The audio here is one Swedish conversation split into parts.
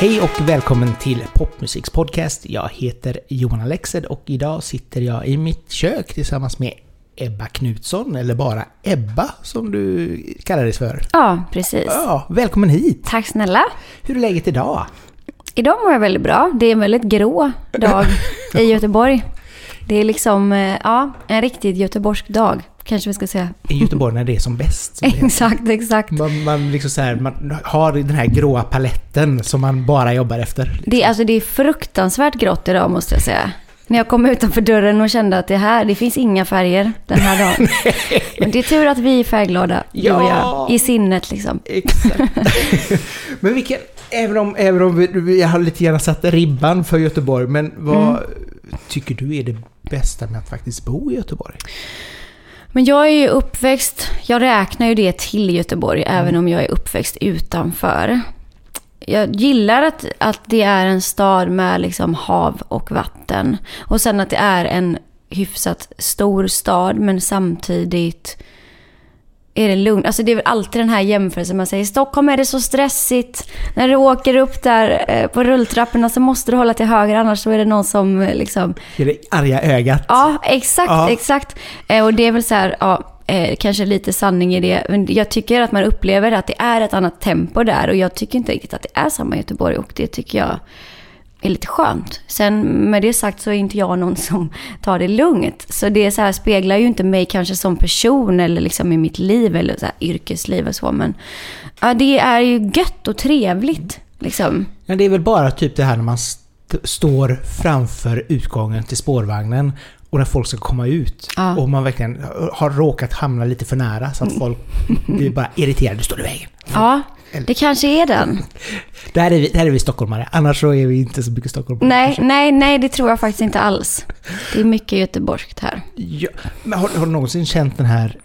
Hej och välkommen till Popmusiks podcast. Jag heter Johan Alexed och idag sitter jag i mitt kök tillsammans med Ebba Knutsson, eller bara Ebba som du kallar dig för. Ja, precis. Ja, välkommen hit! Tack snälla. Hur är läget idag? Idag mår jag väldigt bra. Det är en väldigt grå dag i Göteborg. Det är liksom, eh, ja, en riktigt göteborgsk dag. Kanske vi ska säga. I Göteborg när det är som bäst. Som det. Exakt, exakt. man, man, liksom så här, man har den här gråa paletten som man bara jobbar efter. Det, är- alltså, det är fruktansvärt grått idag måste jag säga. När jag kom utanför dörren och kände att det här, det finns inga färger den här dagen. Men det är tur att vi är färgglada, du och Ja. jag. I sinnet liksom. Exakt. men vilken, även om, även om vi, vi har lite grann satt ribban för Göteborg, men vad Mm. tycker du är det bästa med att faktiskt bo i Göteborg? Men jag är ju uppväxt, jag räknar ju det till Göteborg, även om jag är uppväxt utanför. Jag gillar att, att det är en stad med liksom hav och vatten. Och sen att det är en hyfsat stor stad, men samtidigt är det lugnt. Alltså det är väl alltid den här jämförelsen man säger. I Stockholm är det så stressigt. När du åker upp där eh, på rulltrapporna så måste du hålla till höger, annars så är det någon som eh, liksom Är det arga ögat? Ja, exakt, Ja. exakt. Eh, Och det är väl så här, ja, eh, kanske lite sanning i det. Men jag tycker att man upplever att det är ett annat tempo där. Och jag tycker inte riktigt att det är samma i Göteborg. Och det tycker jag är lite skönt. Sen med det sagt så är inte jag någon som tar det lugnt. Så det så här speglar ju inte mig kanske som person eller liksom i mitt liv eller så här yrkesliv och så. Men ja, det är ju gött och trevligt. Liksom. Ja, det är väl bara typ det här när man st- står framför utgången till spårvagnen och när folk ska komma ut. Ja. Och man verkligen har råkat hamna lite för nära så att folk blir bara irriterade. Du står i vägen. Ja, det kanske är den. Där är vi, där är vi stockholmare. Annars så är vi inte så mycket stockholmare. Nej, kanske. nej, nej, det tror jag faktiskt inte alls. Det är mycket göteborgskt här. Ja, men har, har du någonsin känt den här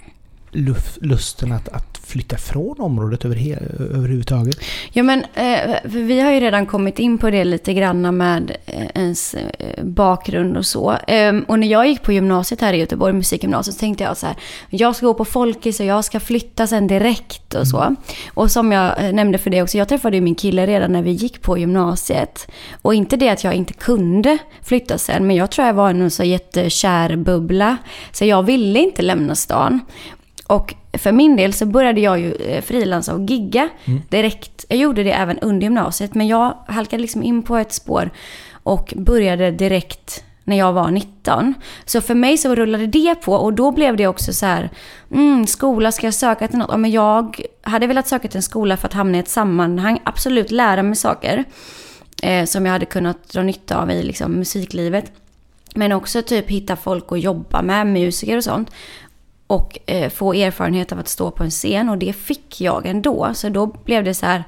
lusten att, att flytta från området över, överhuvudtaget? Ja, men eh, vi har ju redan kommit in på det lite granna med eh, ens eh, bakgrund och så. Ehm, och när jag gick på gymnasiet här i Göteborg, musikgymnasiet, så tänkte jag så här, jag ska gå på Folkis och jag ska flytta sen direkt och så. Och som jag nämnde för dig också, jag träffade ju min kille redan när vi gick på gymnasiet. Och inte det att jag inte kunde flytta sen, men jag tror jag var en så jättekär bubbla. Så jag ville inte lämna stan. Och för min del så började jag ju eh, frilansa och gigga direkt. Jag gjorde det även under gymnasiet, men jag halkade liksom in på ett spår och började direkt när jag var 19. Så för mig så rullade det på och då blev det också så här, mm, skola, ska jag söka till något? Ja, men jag hade velat söka till en skola för att hamna i ett sammanhang, absolut lära mig saker eh, som jag hade kunnat dra nytta av i liksom, musiklivet. Men också typ hitta folk att jobba med, musiker och sånt. Och eh, få erfarenhet av att stå på en scen och det fick jag ändå. Så då blev det så här,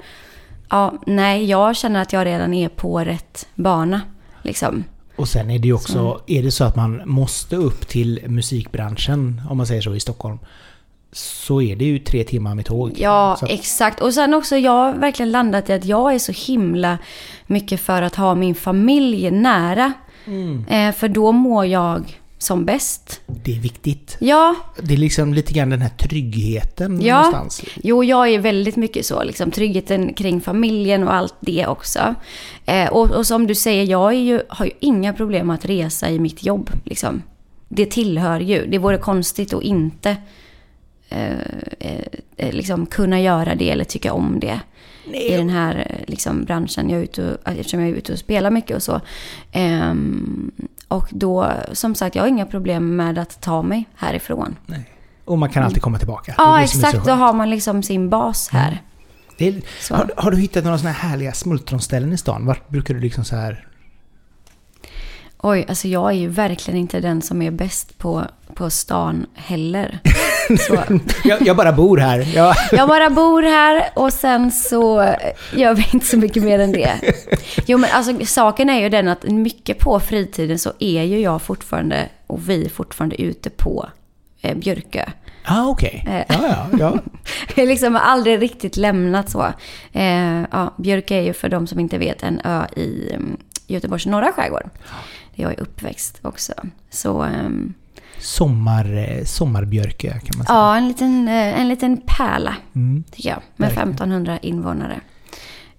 ja, nej, jag känner att jag redan är på rätt bana. Liksom. Och sen är det ju också, är det så att man måste upp till musikbranschen, om man säger så, i Stockholm, så är det ju tre timmar med tåg. Ja, så, att- exakt. Och sen också, jag har verkligen landat i att jag är så himla mycket för att ha min familj nära. Eh, för då mår jag som bäst. det är viktigt. Ja, Det är liksom lite grann den här tryggheten Ja. någonstans. Jo, jag är väldigt mycket så. Liksom, tryggheten kring familjen och allt det också. Eh, och, och som du säger, jag ju, har ju inga problem att resa i mitt jobb. Liksom. Det tillhör ju. Det vore konstigt att inte eh, eh, liksom, kunna göra det eller tycka om det. I den här eh, liksom, branschen, jag är ute och, eftersom jag är ute och spelar mycket och så. Ehm, och då, som sagt, jag har inga problem med att ta mig härifrån. Nej. Och man kan alltid komma tillbaka. Ja, exakt. Då har man liksom sin bas här. Det är, har, har du hittat några sådana här härliga smultronställen i stan? Vart brukar du liksom så här... Oj, alltså jag är ju verkligen inte den som är bäst på, på stan heller. Jag, jag bara bor här. Jag, jag bara bor här och sen så gör vi inte så mycket mer än det. Jo men alltså saken är ju den att mycket på fritiden så är ju jag fortfarande och vi fortfarande ute på eh, Björkö. ah, okej. Eh. Ja, ja, ja. Jag har liksom aldrig riktigt lämnat så. Eh, ja, Björkö är ju för de som inte vet en ö i mm, Göteborgs norra skärgård. Där jag är uppväxt också. Så, ehm, sommar, eh, sommarbjörkö kan man säga. Ja, en liten, eh, en liten pärla Mm. tycker jag. Med Verkligen. 1500 invånare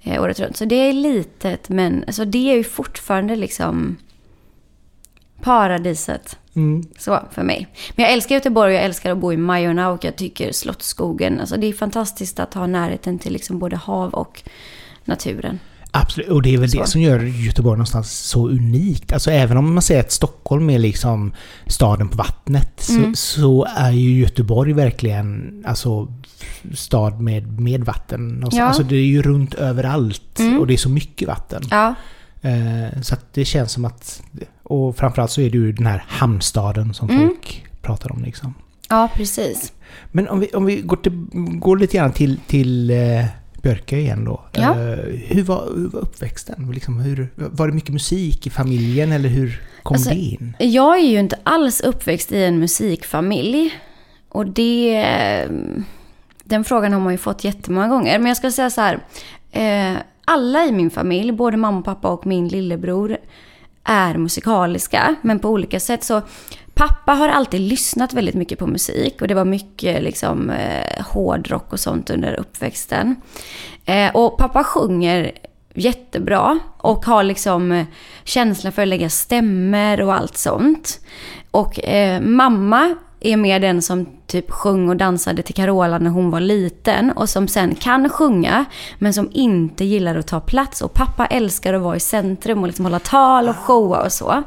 eh, året runt. Så det är litet, men alltså, det är ju fortfarande liksom paradiset. Mm. Så, för mig. Men jag älskar Göteborg och jag älskar att bo i Majorna och jag tycker Slottsskogen, alltså det är fantastiskt att ha närheten till liksom både hav och naturen. Absolut, och det är väl Så. det som gör Göteborg någonstans så unikt. Alltså även om man säger att Stockholm är liksom staden på vattnet Mm. så, så är ju Göteborg verkligen alltså stad med, med vatten. Ja. Alltså det är ju runt överallt Mm. och det är så mycket vatten. Ja, Eh, så det känns som att... Och framförallt så är det ju den här hamnstaden som Mm. folk pratar om liksom. ja precis. Men om vi, om vi går, till, går lite grann till, till eh, Björkö igen då. Ja. Eh, hur, var, hur var uppväxten? Liksom, hur, var det mycket musik i familjen eller hur kom Alltså, det in? Jag är ju inte alls uppväxt i en musikfamilj. Och det... Den frågan har man ju fått jättemånga gånger. Men jag ska säga så här. Eh, alla i min familj, både mamma och pappa och min lillebror, är musikaliska. Men på olika sätt. Så pappa har alltid lyssnat väldigt mycket på musik. Och det var mycket liksom eh, hårdrock och sånt under uppväxten. Eh, och pappa sjunger jättebra och har liksom känslan känsla för att lägga stämmer och allt sånt. Och eh, mamma är mer den som typ sjöng och dansade till Carola när hon var liten och som sen kan sjunga men som inte gillar att ta plats. Och pappa älskar att vara i centrum och liksom hålla tal och showa och så.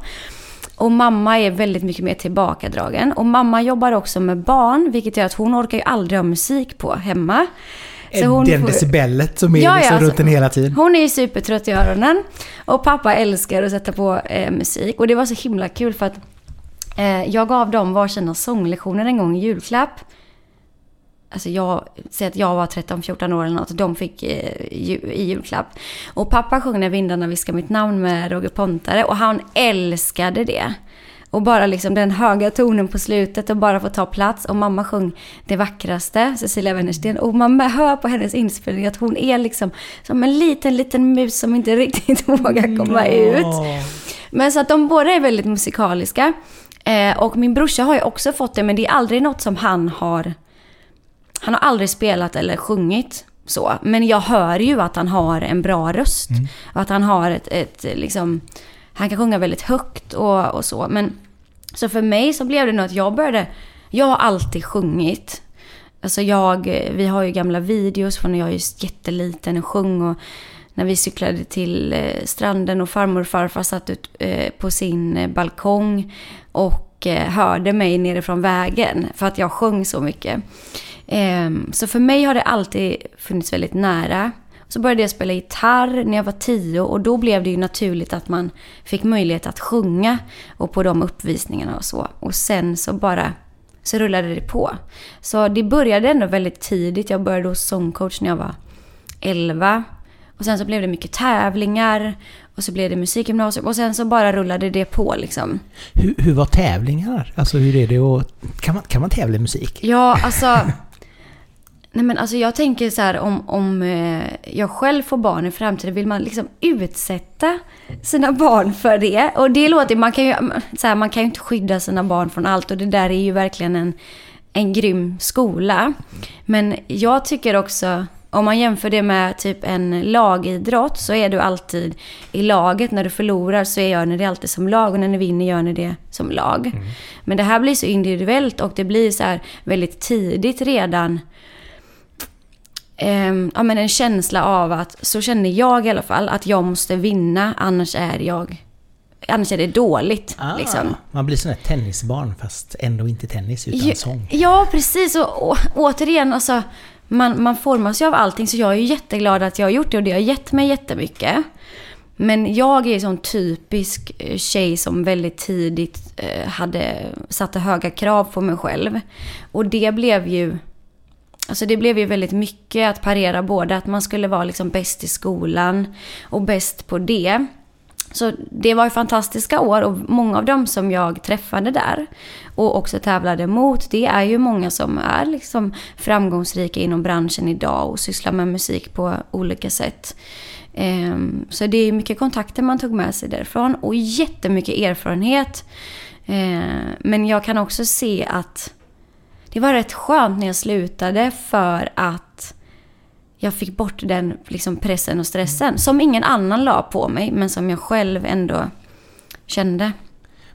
Och mamma är väldigt mycket mer tillbakadragen. Och mamma jobbar också med barn, vilket gör att hon orkar ju aldrig ha musik på hemma. Så hon Den får- decibellet som är Ja, ja, liksom alltså- runt den hela tiden. hon är ju supertrött i öronen. Och pappa älskar att sätta på eh, musik. Och det var så himla kul för att eh, jag gav dem varsina sånglektioner en gång i julklapp. Alltså jag, säg att jag var 13-14 år eller något. De fick eh, i julklapp. Och pappa sjöng När vindarna viskar mitt namn med Roger Pontare. Och han älskade det. Och bara liksom den höga tonen på slutet och bara få ta plats. Och mamma sjöng det vackraste, Cecilia Wennersten. Och man hör på hennes inspelning att hon är liksom som en liten, liten mus som inte riktigt vågar komma ut. Men så att de båda är väldigt musikaliska. Eh, och min brorsa har ju också fått det, men det är aldrig något som han har... Han har aldrig spelat eller sjungit så. Men jag hör ju att han har en bra röst. Och att han har ett, ett liksom... Han kan sjunga väldigt högt och, och så. Men så för mig så blev det nog att jag började... Jag har alltid sjungit. Alltså jag, vi har ju gamla videos från när jag är jätteliten och sjöng och när vi cyklade till eh, stranden och farmor och farfar satt ut eh, på sin eh, balkong och hörde mig nerifrån vägen för att jag sjöng så mycket. Ehm, så för mig har det alltid funnits väldigt nära. Så började jag spela gitarr när jag var tio och då blev det ju naturligt att man fick möjlighet att sjunga och på de uppvisningarna och så. Och sen så bara så rullade det på. Så det började ändå väldigt tidigt. Jag började hos sångcoach när jag var 11. Och sen så blev det mycket tävlingar. Och så blev det musikgymnasium. Och sen så bara rullade det på liksom. Hur, hur var tävlingarna? Alltså hur är det att... Kan man, kan man tävla i musik? Ja, alltså... Nej men alltså jag tänker så här om, om eh, jag själv får barn i framtiden, vill man liksom utsätta sina barn för det? Och det låter, man kan ju, så här, man kan ju inte skydda sina barn från allt och det där är ju verkligen en, en grym skola. Men jag tycker också, om man jämför det med typ en lagidrott så är du alltid i laget. När du förlorar så gör ni det alltid som lag och när ni vinner gör ni det som lag. Men det här blir så individuellt och det blir så här väldigt tidigt redan Ehm, ja, men en känsla av att, så känner jag i alla fall, att jag måste vinna annars är jag, annars är det dåligt. Ah, Liksom. Man blir sån här tennisbarn fast ändå inte tennis utan Ja, sång. ja, precis. Och, och återigen, alltså, man, man formas ju av allting. Så jag är ju jätteglad att jag har gjort det och det har gett mig jättemycket. Men jag är en sån typisk eh, tjej som väldigt tidigt eh, hade, satte höga krav på mig själv. Och det blev ju... Alltså det blev ju väldigt mycket att parera både att man skulle vara liksom bäst i skolan och bäst på det. Så det var ju fantastiska år och många av dem som jag träffade där och också tävlade mot, det är ju många som är liksom framgångsrika inom branschen idag och sysslar med musik på olika sätt. Ehm, så det är mycket kontakter man tog med sig därifrån och jättemycket erfarenhet. Ehm, men jag kan också se att det var rätt skönt när jag slutade för att jag fick bort den liksom, pressen och stressen. Som ingen annan la på mig, men som jag själv ändå kände.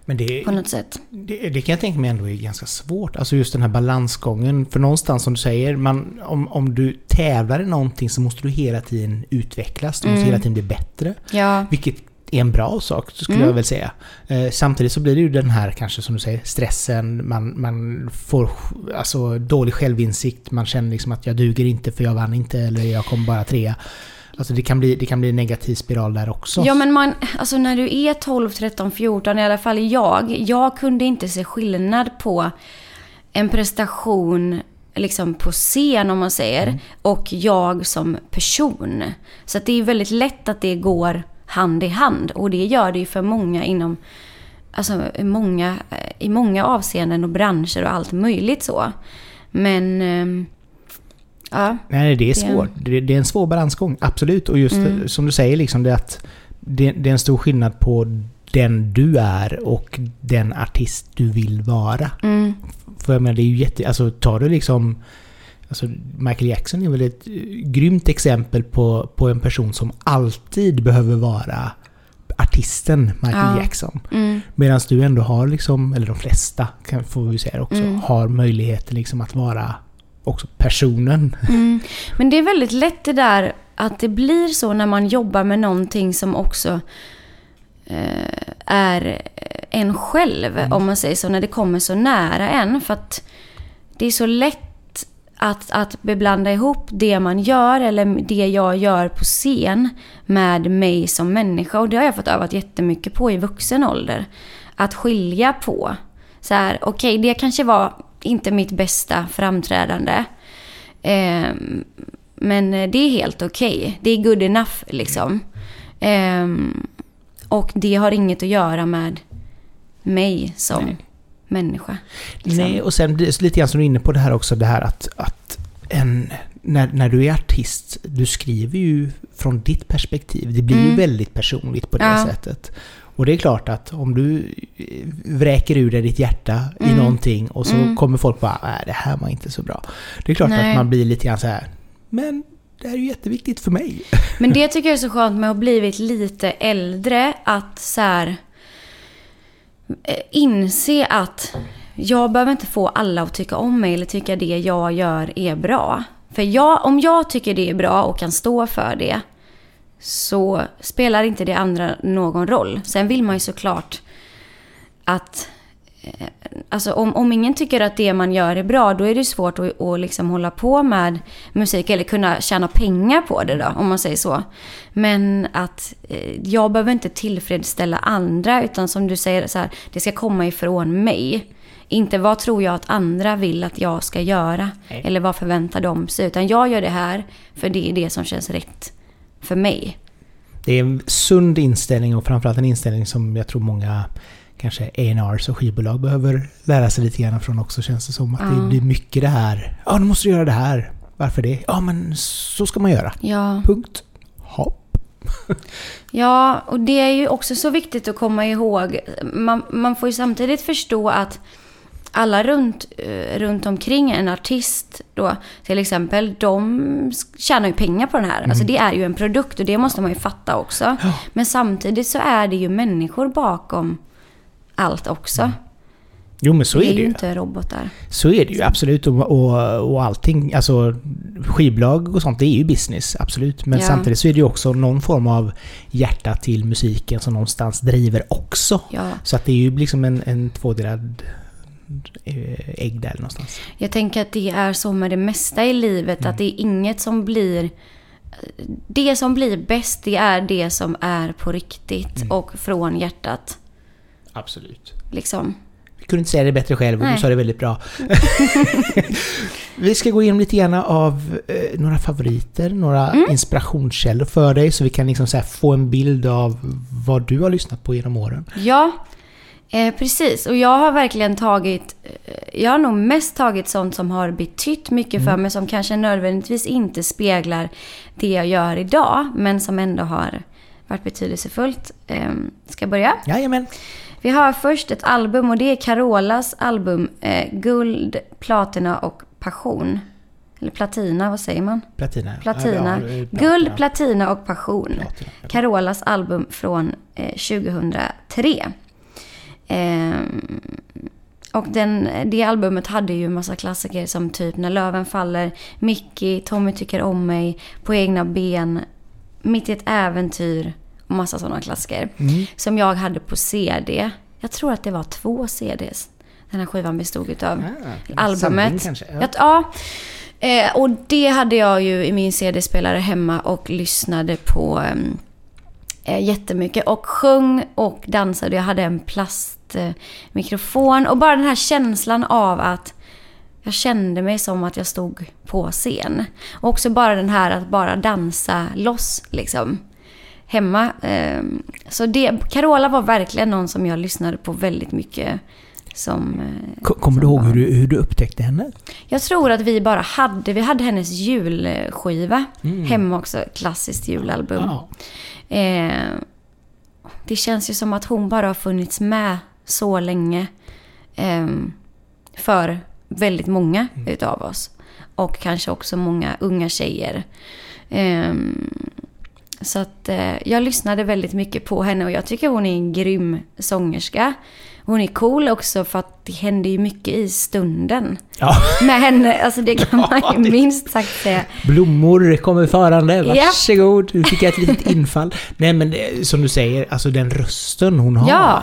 Men det, på något sätt. Det, det, kan jag tänka mig ändå är ganska svårt. Alltså just den här balansgången. För någonstans som du säger, man, om, om du tävlar i någonting så måste du hela tiden utvecklas. Du måste mm. hela tiden bli bättre. Ja. Vilket är en bra sak, skulle mm. jag väl säga. Eh, samtidigt så blir det ju den här, kanske som du säger, stressen, man, man får alltså, dålig självinsikt, man känner liksom att jag duger inte för jag vann inte, eller jag kom bara trea. Alltså det kan, bli, det kan bli en negativ spiral där också. Ja men man, alltså när du är 12, 13, 14, i alla fall jag. Jag kunde inte se skillnad på en prestation liksom på scen om man säger. Mm. Och jag som person. Så det är väldigt lätt att det går hand i hand. Och det gör det ju för många inom alltså, många, i många avseenden och branscher och allt möjligt så. Men ehm, ja. Nej, det är svårt. Det, det är en svår balansgång, absolut. Och just mm. som du säger, liksom det att det, det, är en stor skillnad på den du är och den artist du vill vara. Mm. För jag menar, det är ju jätte... Alltså tar du liksom Alltså Michael Jackson är väl ett grymt exempel på, på en person som alltid behöver vara artisten Michael ja. Jackson. Mm. Medan du ändå har liksom, eller de flesta kan, får vi säga också, mm. har möjligheten liksom att vara också personen. Mm. Men det är väldigt lätt det där att det blir så när man jobbar med någonting som också eh, är en själv, mm. om man säger så, när det kommer så nära en. För att det är så lätt att, att beblanda ihop det man gör eller det jag gör på scen med mig som människa. Och det har jag fått övat jättemycket på i vuxen ålder. Att skilja på. Så här, okej, okay, det kanske var inte mitt bästa framträdande. Eh, men det är helt okej. Okay. Det är good enough liksom. Eh, och det har inget att göra med mig som Nej människa. Liksom. Nej, och sen lite grann som du är inne på det här också, det här att, att en, när, när du är artist, du skriver ju från ditt perspektiv. Det blir mm. ju väldigt personligt på det ja. sättet. Och det är klart att om du vräker ur dig ditt hjärta mm. i någonting och så mm. kommer folk bara nej det här var inte så bra. Det är klart nej. att man blir lite grann så här, men det här är ju jätteviktigt för mig. Men det tycker jag är så skönt med att ha blivit lite äldre, att så här, Eh, inse att jag behöver inte få alla att tycka om mig eller tycka det jag gör är bra. För jag, om jag tycker det är bra och kan stå för det så spelar inte det andra någon roll. Sen vill man ju såklart att alltså om, om ingen tycker att det man gör är bra, då är det svårt att, att liksom hålla på med musik eller kunna tjäna pengar på det då, om man säger så. Men att eh, jag behöver inte tillfredsställa andra, utan som du säger, så här, det ska komma ifrån mig. Inte vad tror jag att andra vill att jag ska göra, Nej. eller vad förväntar de sig, utan jag gör det här för det är det som känns rätt för mig. Det är en sund inställning och framförallt en inställning som jag tror många kanske A&Rs och skivbolag behöver lära sig lite grann från också känns det som. Att ja. det blir mycket det här. Ja, nu måste du göra det här. Varför det? Ja, men så ska man göra. Ja. Punkt. Hopp. ja, och det är ju också så viktigt att komma ihåg. Man, man får ju samtidigt förstå att alla runt, eh, runt omkring en artist då, till exempel, de tjänar ju pengar på den här. Alltså, mm. Alltså det är ju en produkt och det måste man ju fatta också. Ja. Men samtidigt så är det ju människor bakom allt också. Mm. Jo men så är det, är ju. inte robotar. Så är det ju absolut. Och, och, och allting, alltså skivbolag och sånt, det är ju business, absolut. Men ja. samtidigt så är det ju också någon form av hjärta till musiken som någonstans driver också. Ja. Så att det är ju liksom en, en tvådelad eh, ägg där någonstans. Jag tänker att det är så med det mesta i livet, mm. att det är inget som blir... Det som blir bäst, det är det som är på riktigt mm. och från hjärtat. Absolut. Liksom. Jag kunde inte säga det bättre själv och du sa det väldigt bra. vi ska gå igenom lite grann av eh, några favoriter, några mm. inspirationskällor för dig så vi kan liksom så få en bild av vad du har lyssnat på genom åren. Ja, eh, precis. Och jag har verkligen tagit, eh, jag har nog mest tagit sånt som har betytt mycket mm. för mig som kanske nödvändigtvis inte speglar det jag gör idag men som ändå har varit betydelsefullt. Eh, ska jag börja? Jajamän. Vi har först ett album och det är Carolas album eh, Guld, Platina och Passion. Eller Platina, vad säger man? Platina. Platina. Ja, ja, Guld, Platina och Passion. Platina. Carolas album från eh, 2003. Ehm, och den, det albumet hade ju massa klassiker som typ När löven faller, Mickey, Tommy tycker om mig, På egna ben, Mitt i ett äventyr och massa sådana klassiker. Mm. Som jag hade på CD. Jag tror att det var två CDs den här skivan bestod utav. Ah, samling albumet. kanske, ja. Ja. ja. Eh, och det hade jag ju i min CD-spelare hemma och lyssnade på ehm, eh, jättemycket. Och sjöng och dansade. Jag hade en plastmikrofon. och bara den här känslan av att jag kände mig som att jag stod på scen. Och också bara den här att bara dansa loss liksom. Hemma. Ehm, så det, Carola var verkligen någon som jag lyssnade på väldigt mycket. Som, eh, Ko- Kommer du ihåg hur du, hur du upptäckte henne? Jag tror att vi bara hade, vi hade hennes julskiva Mm. hemma också. Klassiskt julalbum. Ja. Eh, det känns ju som att hon bara har funnits med så länge. Eh, för väldigt många Mm. utav oss. Och kanske också många unga tjejer. Eh, så att eh, jag lyssnade väldigt mycket på henne och jag tycker hon är en grym sångerska. Hon är cool också för att det händer ju mycket i stunden. ja. Med henne, alltså det kan man Ja, ju minst sagt säga. Blommor kommer förande, Ja. varsågod. Du fick ett litet infall. Nej men det- som du säger, alltså den rösten hon har. Ja.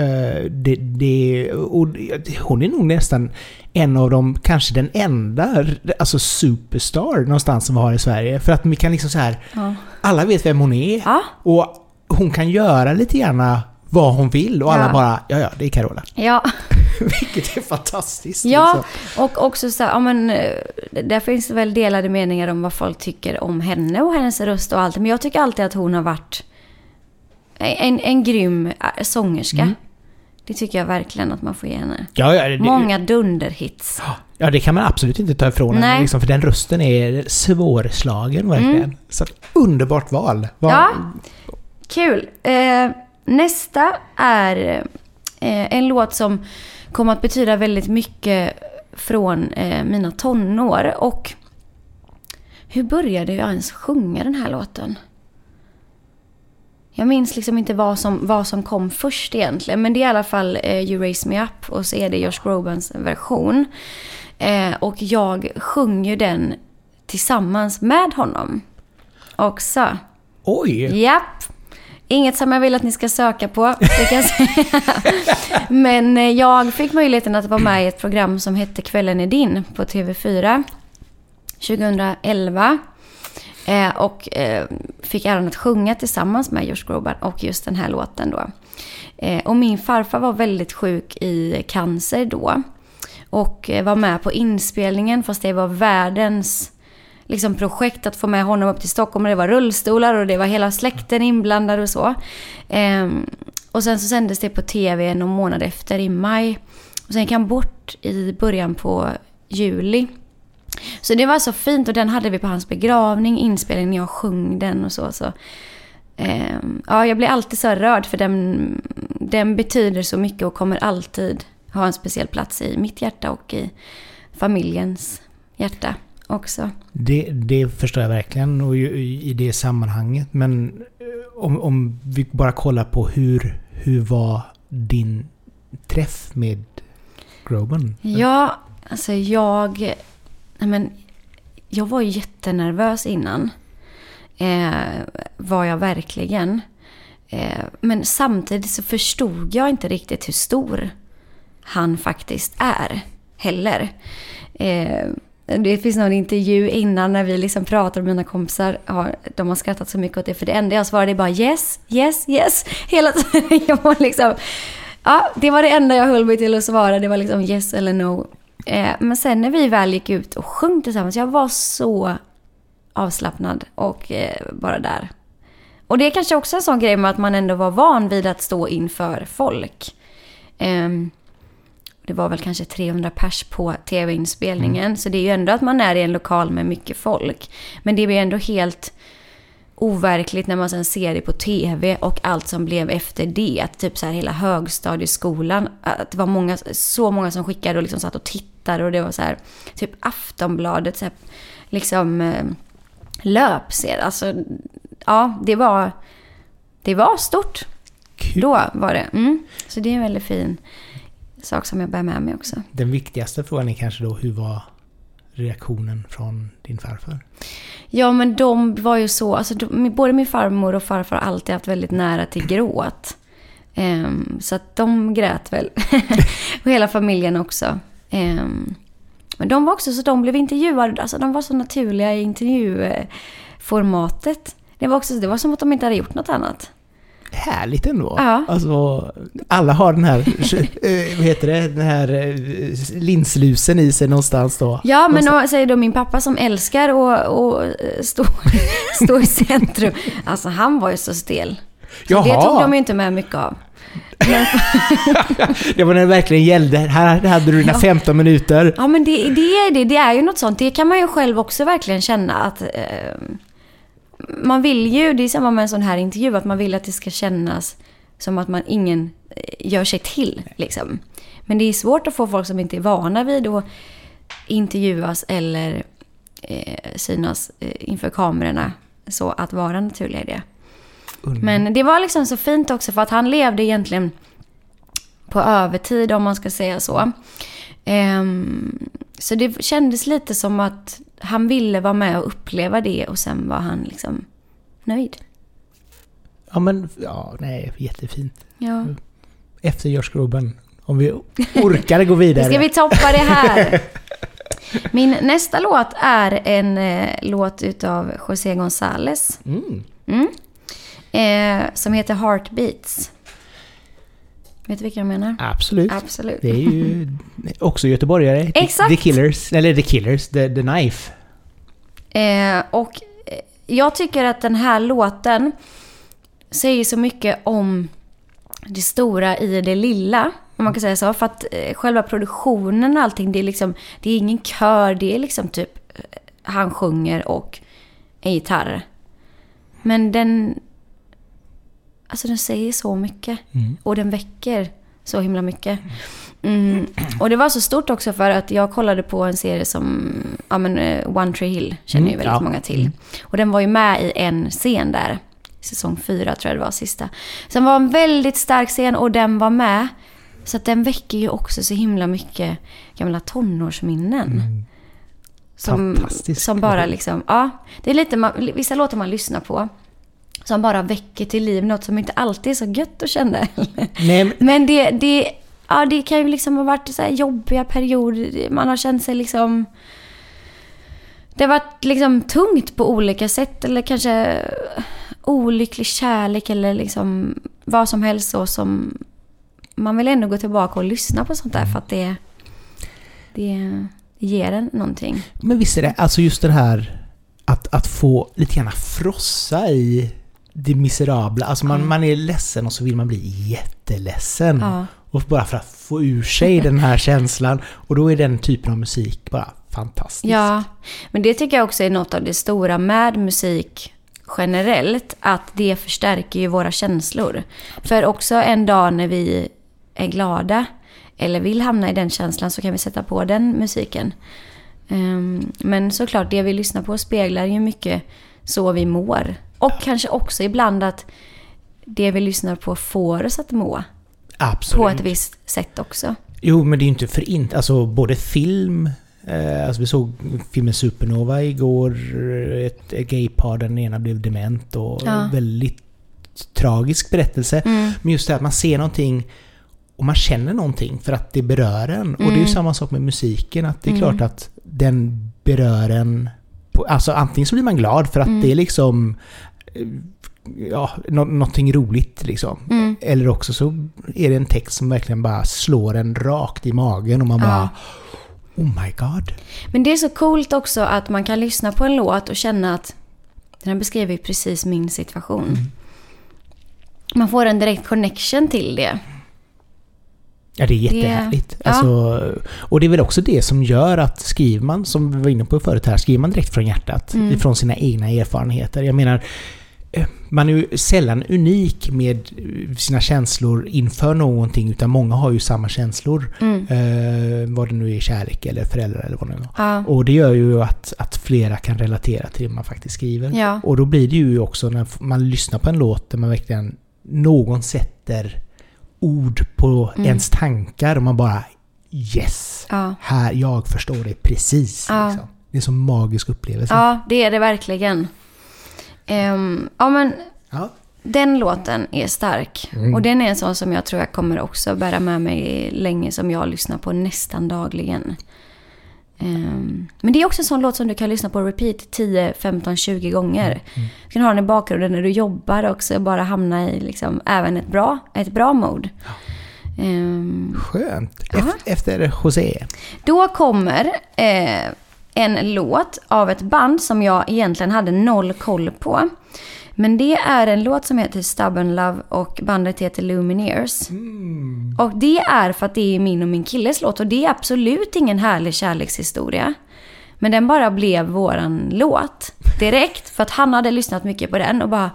eh, det, det, och hon är nog nästan en av de, kanske den enda, alltså superstar någonstans som vi har i Sverige. För att vi kan liksom så här, Ja. alla vet vem hon är. Ja, Och hon kan göra lite grann vad hon vill och alla Ja. bara, ja ja, det är Carola. ja. Vilket är fantastiskt. Ja, liksom. och också så ja men eh, där finns det väl delade meningar om vad folk tycker om henne och hennes röst och allt. Men jag tycker alltid att hon har varit en, en grym eh, sångerska. Mm. Det tycker jag verkligen att man får ge henne. Ja, ja, det, Många dunderhits. Ja, det kan man absolut inte ta ifrån henne. Liksom, för den rösten är svårslagen verkligen. Så att, underbart val. Vad- Ja, kul. Eh, nästa är eh, en låt som kommer att betyda väldigt mycket från eh, mina tonår. Och hur började jag ens sjunga den här låten? Jag minns liksom inte vad som, vad som kom först egentligen. Men det är i alla fall eh, You Raise Me Up och så är det Josh Grobans version. Eh, och jag sjunger den tillsammans med honom också. Oj! Japp. Inget som jag vill att ni ska söka på, det kan jag säga. Men eh, jag fick möjligheten att vara med i ett program som hette Kvällen är din på TV4 2011. Eh, och eh, fick äran att sjunga tillsammans med Josh Groban och just den här låten då. Eh, och min farfar var väldigt sjuk i cancer då. Och eh, var med på inspelningen fast det var världens liksom, projekt att få med honom upp till Stockholm. Och det var rullstolar och det var hela släkten inblandad och så. Ehm, och sen så sändes det på tv någon månad efter i maj. Och sen gick han bort i början på juli. Så det var så fint och den hade vi på hans begravning, inspelning när jag sjöng den och så. så. Ehm, ja, jag blir alltid så rörd för den, den betyder så mycket och kommer alltid ha en speciell plats i mitt hjärta och i familjens hjärta också. Det, det förstår jag verkligen och i det sammanhanget. Men eh, om, om vi bara kollar på hur, hur var din träff med Groban? Ja, alltså jag... Men, jag var ju jättenervös innan. Eh, var jag verkligen. Eh, men samtidigt så förstod jag inte riktigt hur stor han faktiskt är. Heller. Eh, det finns någon intervju innan när vi liksom pratar och mina kompisar. Har, de har skrattat så mycket åt det. För det enda jag svarade är bara yes, yes, yes. Hela tiden. Jag var liksom... Ja, det var det enda jag höll mig till att svara. Det var liksom yes eller no. Eh, men sen när vi väl gick ut och sjöng tillsammans. Jag var så avslappnad och eh, bara där. Och det är kanske också en sån grej med att man ändå var van vid att stå inför folk. Ehm, det var väl kanske 300 pers på tv-inspelningen. Så det är ju ändå att man är i en lokal med mycket folk. Men det blir ändå helt overkligt när man sen ser det på tv och allt som blev efter det. Att typ så här hela högstadieskolan, att det var många, så många som skickade och liksom satt och tittade och det var så här, typ Aftonbladet, så här, liksom eh, löpsed. Alltså, ja, det var, det var stort. Kul. Då var det. Mm. Så det är en väldigt fin sak som jag bär med mig också. Den viktigaste frågan är kanske då hur var reaktionen från din farfar? Ja, men de var ju så, alltså de, både min farmor och farfar har alltid haft väldigt nära till gråt. Um, så att de grät väl. och hela familjen också. Um, men de var också så de blev intervjuade, alltså de var så naturliga i intervjuformatet. Det var också det var som att de inte hade gjort något annat. Härligt ändå. Ja. Alltså, alla har den här, eh, vad heter det, den här eh, linslusen i sig någonstans då. Ja, men Någonstans- då säger då min pappa som älskar att att stå, stå i centrum. Alltså han var ju så stel. Så det Jaha. tog de ju inte med mycket av. Det var när det verkligen gällde. Här hade du dina Ja. 15 minuter. ja men det, det är det. Det är ju något sånt. Det kan man ju själv också verkligen känna att eh, man vill ju, det är samma med en sån här intervju, att man vill att det ska kännas som att man ingen eh, gör sig till. Liksom. Men det är svårt att få folk som inte är vana vid att intervjuas eller eh, synas eh, inför kamerorna så att vara naturliga i det. Underbart. Men det var liksom så fint också för att han levde egentligen på övertid om man ska säga så. Ehm, så det kändes lite som att han ville vara med och uppleva det och sen var han liksom nöjd. Ja men, ja nej, jättefint. Ja. Efter Josh Groban. Om vi orkar gå vidare. Ska vi toppa det här? Min nästa låt är en eh, låt utav José González. Mm. Mm. Eh, som heter Heartbeats. Vet du vilka jag menar? Absolut. Absolut. Det är ju också göteborgare. Exakt. The Killers. Eller The Killers. The, the Knife. Eh, och eh, jag tycker att den här låten säger så mycket om det stora i det lilla. Om man kan säga så. För att eh, själva produktionen och allting, det är liksom, det är ingen kör, det är liksom typ eh, han sjunger och en gitarr. Men den, alltså den säger så mycket. Mm. Och den väcker så himla mycket. Mm. Och det var så stort också för att jag kollade på en serie som, ja men eh, One Tree Hill känner ju Mm, väldigt ja. många till. Och den var ju med i en scen där. Säsong fyra tror jag det var, sista. Den var en väldigt stark scen och den var med. Så att den väcker ju också så himla mycket gamla tonårsminnen. Mm. Som, som bara liksom, ja. Det är lite, man, vissa låtar man lyssnar på. Som bara väcker till liv något som inte alltid är så gött att känna. Nej, men, det, det, ja, det kan ju liksom ha varit så här jobbiga perioder. Man har känt sig liksom... Det har varit liksom tungt på olika sätt. Eller kanske olycklig kärlek eller liksom vad som helst så som... Man vill ändå gå tillbaka och lyssna på sånt där för att det, det ger en någonting. men visst är det, alltså just det här att, att få lite grann frossa i det miserabla. Alltså man, Ja. man är ledsen och så vill man bli jätteledsen. Ja. Och bara för att få ur sig den här känslan. Och då är den typen av musik bara fantastisk. Ja, men det tycker jag också är något av det stora med musik generellt. Att det förstärker ju våra känslor. För också en dag när vi är glada eller vill hamna i den känslan så kan vi sätta på den musiken. Ehm, Men såklart, det vi lyssnar på speglar ju mycket så vi mår. Och kanske också ibland att det vi lyssnar på får oss att må Absolut. på ett visst sätt också. Jo, men det är ju inte för inte. Alltså både film... Eh, alltså vi såg filmen Supernova igår. Ett, ett gaypar där den ena blev dement och Ja. väldigt tragisk berättelse. Mm. Men just det att man ser någonting och man känner någonting för att det berör en. Och det är ju Mm. samma sak med musiken. Att det är Mm. klart att den berör en. På, alltså antingen så blir man glad för att Mm. det är liksom... Ja, nå- någonting roligt liksom. Mm. Eller också så är det en text som verkligen bara slår en rakt i magen och man Ja. bara... Oh my god. Men det är så coolt också att man kan lyssna på en låt och känna att den här beskriver ju precis min situation. Mm. Man får en direkt connection till det. Ja, det är jättehärligt. ja. Alltså, och det är väl också det som gör att skriver man, som vi var inne på förut här, skriver man direkt från hjärtat, Mm. ifrån sina egna erfarenheter. Jag menar, man är ju sällan unik med sina känslor inför någonting utan många har ju samma känslor. Mm. Eh, vad det nu är, kärlek eller föräldrar eller vad det nu är. Ja. Och det gör ju att, att flera kan relatera till det man faktiskt skriver. Ja. Och då blir det ju också när man lyssnar på en låt där man verkligen någon sätter ord på Mm. ens tankar och man bara Yes! Ja. Här, jag förstår det precis. Liksom. Det är en sån magisk upplevelse. ja, det är det verkligen. Ehm, ja, men Ja. den låten är stark. Mm. Och den är en sån som jag tror jag kommer också bära med mig länge som jag lyssnar på nästan dagligen. Ehm, men det är också en sån låt som du kan lyssna på repeat 10, 15, 20 gånger. Mm. Du kan ha den i bakgrunden när du jobbar också. Bara hamna i liksom, även ett bra, ett bra mode. Ehm, Skönt. Ja. Ef- Efter José. Då kommer eh, en låt av ett band som jag egentligen hade noll koll på. Men det är en låt som heter Stubborn Love och bandet heter Lumineers. Och det är för att det är min och min killes låt och det är absolut ingen härlig kärlekshistoria. Men den bara blev våran låt direkt för att han hade lyssnat mycket på den och bara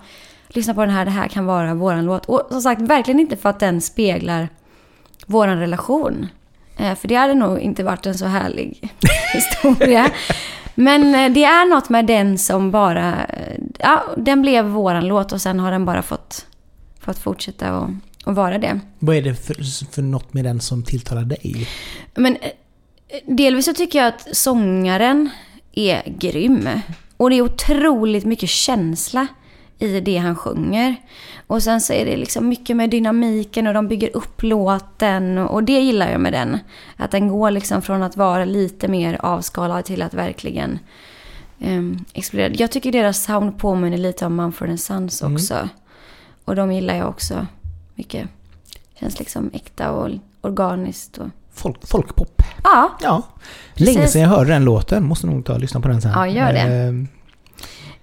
lyssna på den här, det här kan vara våran låt. Och som sagt, verkligen inte för att den speglar våran relation. Eh, För det hade nog inte varit en så härlig historia. Men eh, det är något med den som bara... eh, Ja, den blev våran låt och sen har den bara fått, fått fortsätta och, och vara det. Vad är det för, för något med den som tilltalar dig? Men delvis så tycker jag att sångaren är grym. Och det är otroligt mycket känsla i det han sjunger. Och sen så är det liksom mycket med dynamiken och de bygger upp låten. Och det gillar jag med den. Att den går liksom från att vara lite mer avskalad till att verkligen um, explodera. Jag tycker deras sound påminner lite om Mumford Sons också. Och de gillar jag också mycket. Känns liksom äkta och organiskt. Och... Folk, folkpop. Ja, Ja. Länge sedan jag hörde den låten. Måste nog ta och lyssna på den sen. Ja, gör det.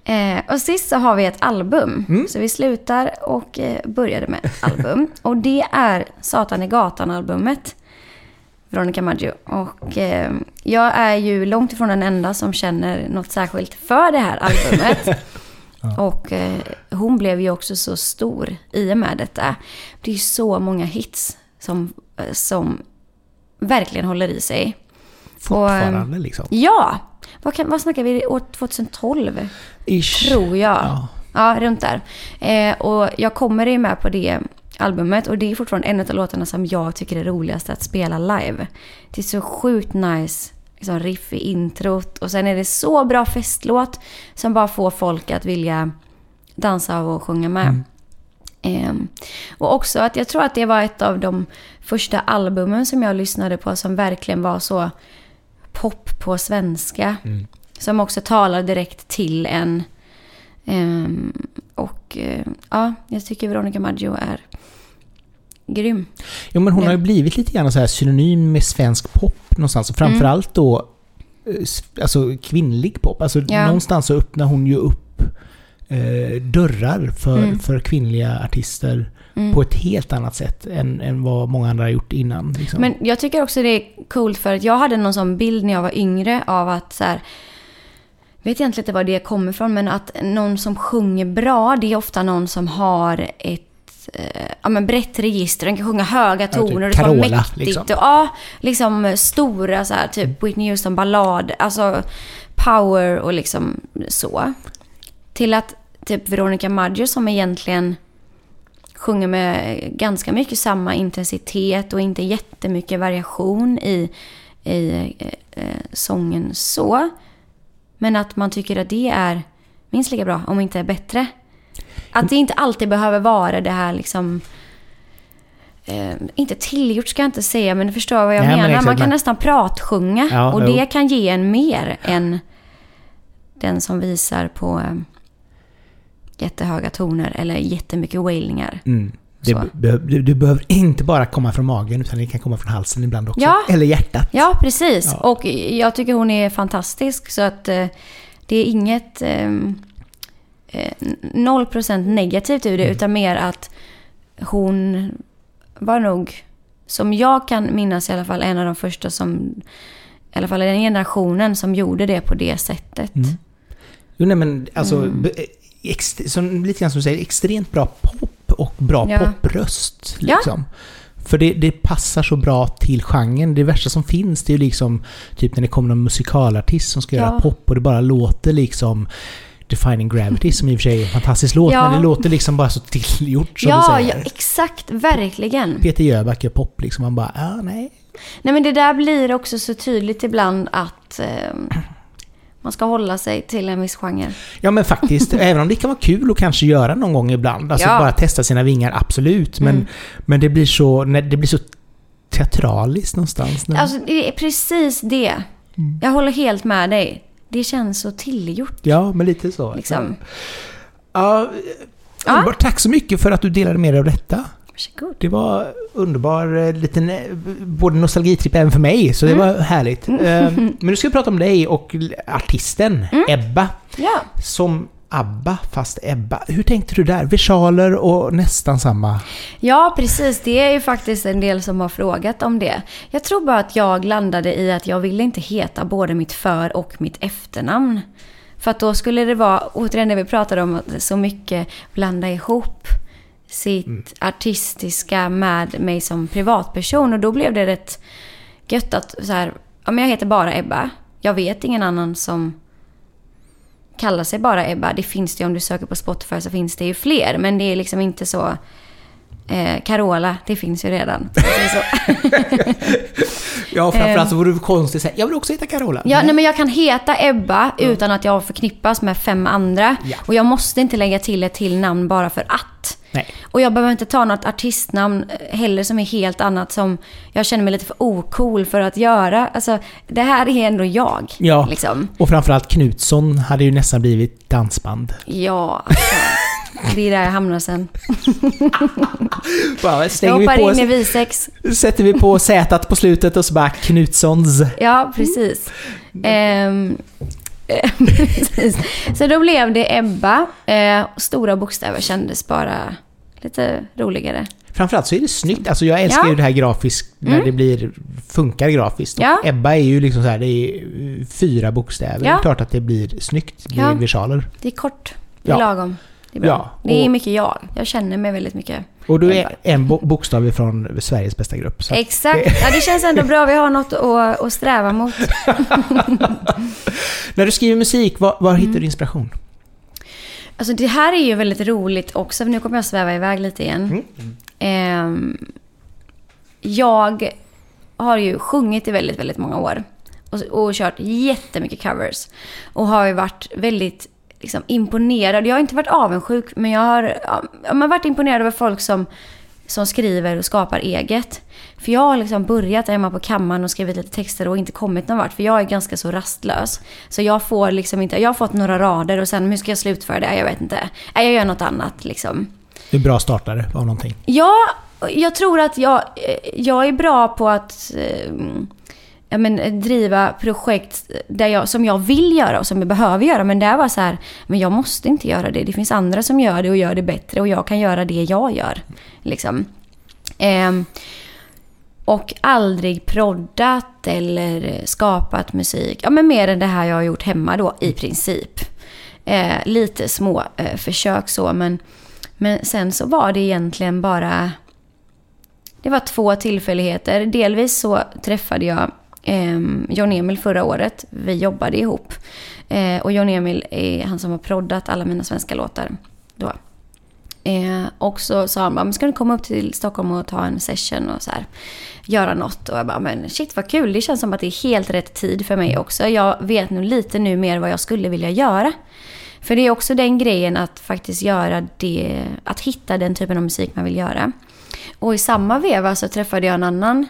Eh, Eh, och sist så har vi ett album. Mm. Så vi slutar och eh, började med ett album. och det är Satan i gatan-albumet. Veronica Maggio. Och eh, jag är ju långt ifrån den enda som känner något särskilt för det här albumet. Och eh, hon blev ju också så stor i och med detta. Det är ju så många hits som, eh, som verkligen håller i sig. fortfarande liksom. Ja! Vad, kan, vad snackar vi? År 2012? Ish. Tror jag. Ja. Ja, runt där. Eh, och jag kommer ju med på det albumet och det är fortfarande en av låtarna som jag tycker är roligast att spela live. Det är så sjukt nice liksom riff i introt och sen är det så bra festlåt som bara får folk att vilja dansa och sjunga med. Ehm, och också att jag tror att det var ett av de första albumen som jag lyssnade på som verkligen var så pop på svenska. Som också talar direkt till en. Ehm, och eh, ja, jag tycker Veronica Maggio är grym. Jo men hon Ja. har ju blivit lite grann så här synonym med svensk pop någonstans. Framförallt då eh, alltså kvinnlig pop. Alltså Ja. någonstans så öppnar hon ju upp eh, dörrar för, Mm. för kvinnliga artister Mm. på ett helt annat sätt än, än vad många andra har gjort innan. Liksom. Men jag tycker också det är coolt för att jag hade någon sån bild när jag var yngre av att så här, vet egentligen inte var det kommer ifrån, men att någon som sjunger bra, det är ofta någon som har ett eh, ja, men brett register. Den kan sjunga höga typ toner och det ska vara Carola, mäktigt. liksom. Och, ja, liksom stora så här, typ Whitney Houston ballad. Alltså power och liksom så. Till att typ Veronica Maggio som egentligen sjunger med ganska mycket samma intensitet och inte jättemycket variation i, i eh, eh, sången så. Men att man tycker att det är minst lika bra, om inte bättre. Att det inte alltid behöver vara det här liksom... Eh, inte tillgjort ska jag inte säga, men du förstår vad jag Nej, men menar. exakt, man kan men- nästan pratsjunga Ja, och jo. det kan ge en mer än den som visar på eh, jättehöga toner eller jättemycket wailningar. Mm. Det be- du, du behöver inte bara komma från magen utan det kan komma från halsen ibland också. Ja. Eller hjärtat. Ja, precis. Ja. Och jag tycker hon är fantastisk. Så att eh, det är inget... ehm, Eh, noll procent negativt ur det, Mm. utan mer att hon var nog, som jag kan minnas i alla fall, en av de första som... I alla fall i den generationen som gjorde det på det sättet. Mm. Jo, nej, men alltså, Mm. Som, lite grann som du säger, extremt bra pop och bra Ja. popröst. Ja. Liksom. För det, det passar så bra till genren. Det värsta som finns det är ju liksom typ när det kommer någon musikalartist som ska göra Ja. pop och det bara låter liksom Defining Gravity som i och för sig är en fantastisk låt Ja. men det låter liksom bara så tillgjort som du Ja, säger. ja, exakt. Verkligen. Peter Jöback gör pop liksom. Man bara, ja nej. Nej men det där blir också så tydligt ibland att eh, man ska hålla sig till en viss genre. Ja men faktiskt, även om det kan vara kul att kanske göra någon gång ibland. Alltså Ja. bara testa sina vingar, absolut. Men, Mm. men det blir så, det blir så teatraliskt någonstans. När, Alltså det är precis det. Mm. Jag håller helt med dig. Det känns så tillgjort. Ja, men lite så. Liksom. Ja, Ja. Tack så mycket för att du delade med dig av detta. Varsågod. Det var underbar eh, liten eh, både nostalgitripp även för mig, så det Mm. var härligt. Eh, Men nu ska vi prata om dig och artisten Mm. Ebba. Ja. Som ABBA, fast Ebba. Hur tänkte du där? Versaler och nästan samma. ja, precis. Det är ju faktiskt en del som har frågat om det. Jag tror bara att jag landade i att jag ville inte heta både mitt för och mitt efternamn. För att då skulle det vara, återigen det vi pratade om, att så mycket blanda ihop sitt Mm. artistiska med mig som privatperson. Och då blev det rätt gött att så här, ja men jag heter bara Ebba. Jag vet ingen annan som kallar sig bara Ebba. Det finns det ju, om du söker på Spotify så finns det ju fler. Men det är liksom inte så... Eh, Carola, det finns ju redan. Ja, framförallt så vore det konstigt att säga jag vill också heta Carola. Ja, nej, men jag kan heta Ebba utan att jag förknippas med fem andra. Ja. Och jag måste inte lägga till ett till namn bara för att. Nej. Och jag behöver inte ta något artistnamn eh, heller som är helt annat som jag känner mig lite för ocool för att göra. Alltså, det här är ändå jag. Ja. Liksom. Och framförallt Knutsson hade ju nästan blivit dansband. Ja, alltså. Det är där jag hamnar sen. Bara Jag stänger vi hoppar på, in i Visex. sätter vi på Z på slutet och så bara Knutssons. Ja, precis. Eh, precis. Så då blev det Ebba. Eh, stora bokstäver kändes bara lite roligare. Framförallt så är det snyggt. Alltså jag älskar Ja. ju det här grafiskt, när Mm. det blir, funkar grafiskt. Och Ja. Ebba är ju liksom så här, det är fyra bokstäver. Ja. Det är klart att det blir snyggt. Det Ja. versaler. Det är kort. Det är lagom. Det är bra. Ja, Det är mycket jag. Jag känner mig väldigt mycket. Och du är en bo- bokstav ifrån Sveriges bästa grupp. Exakt. Ja, det känns ändå bra. Vi har något att, att sträva mot. När du skriver musik, var, var Mm. hittar du inspiration? Alltså det här är ju väldigt roligt också. Nu kommer jag sväva iväg lite igen. Mm. Ehm, jag har ju sjungit i väldigt, väldigt många år. Och, och kört jättemycket covers. Och har ju varit väldigt liksom, imponerad. Jag har inte varit avundsjuk, men jag har, ja, jag har varit imponerad över folk som, som skriver och skapar eget. För jag har liksom börjat hemma på kammaren och skrivit lite texter och inte kommit någon vart. För jag är ganska så rastlös. Så jag får liksom inte, jag har fått några rader och sen hur ska jag slutföra det? Jag vet inte. Jag gör något annat liksom. Du är bra startare av någonting. Ja, jag tror att jag, eh, jag är bra på att eh, ja, men, eh, driva projekt eh, där jag, som jag vill göra och som jag behöver göra. Men det var så här, men jag måste inte göra det. Det finns andra som gör det och gör det bättre och jag kan göra det jag gör. Liksom. Eh, och aldrig proddat eller skapat musik. Ja, men mer än det här jag har gjort hemma då i princip. Eh, lite små eh, försök så, men, men sen så var det egentligen bara... Det var två tillfälligheter. Delvis så träffade jag eh, John Emil förra året. Vi jobbade ihop. Eh, och John Emil är han som har proddat alla mina svenska låtar då. Eh, och så sa han bara, men ska du komma upp till Stockholm och ta en session och så här, göra något? Och jag bara, men shit vad kul, det känns som att det är helt rätt tid för mig också. Jag vet nu lite nu mer vad jag skulle vilja göra. För det är också den grejen att faktiskt göra det, att hitta den typen av musik man vill göra. Och i samma veva så träffade jag en annan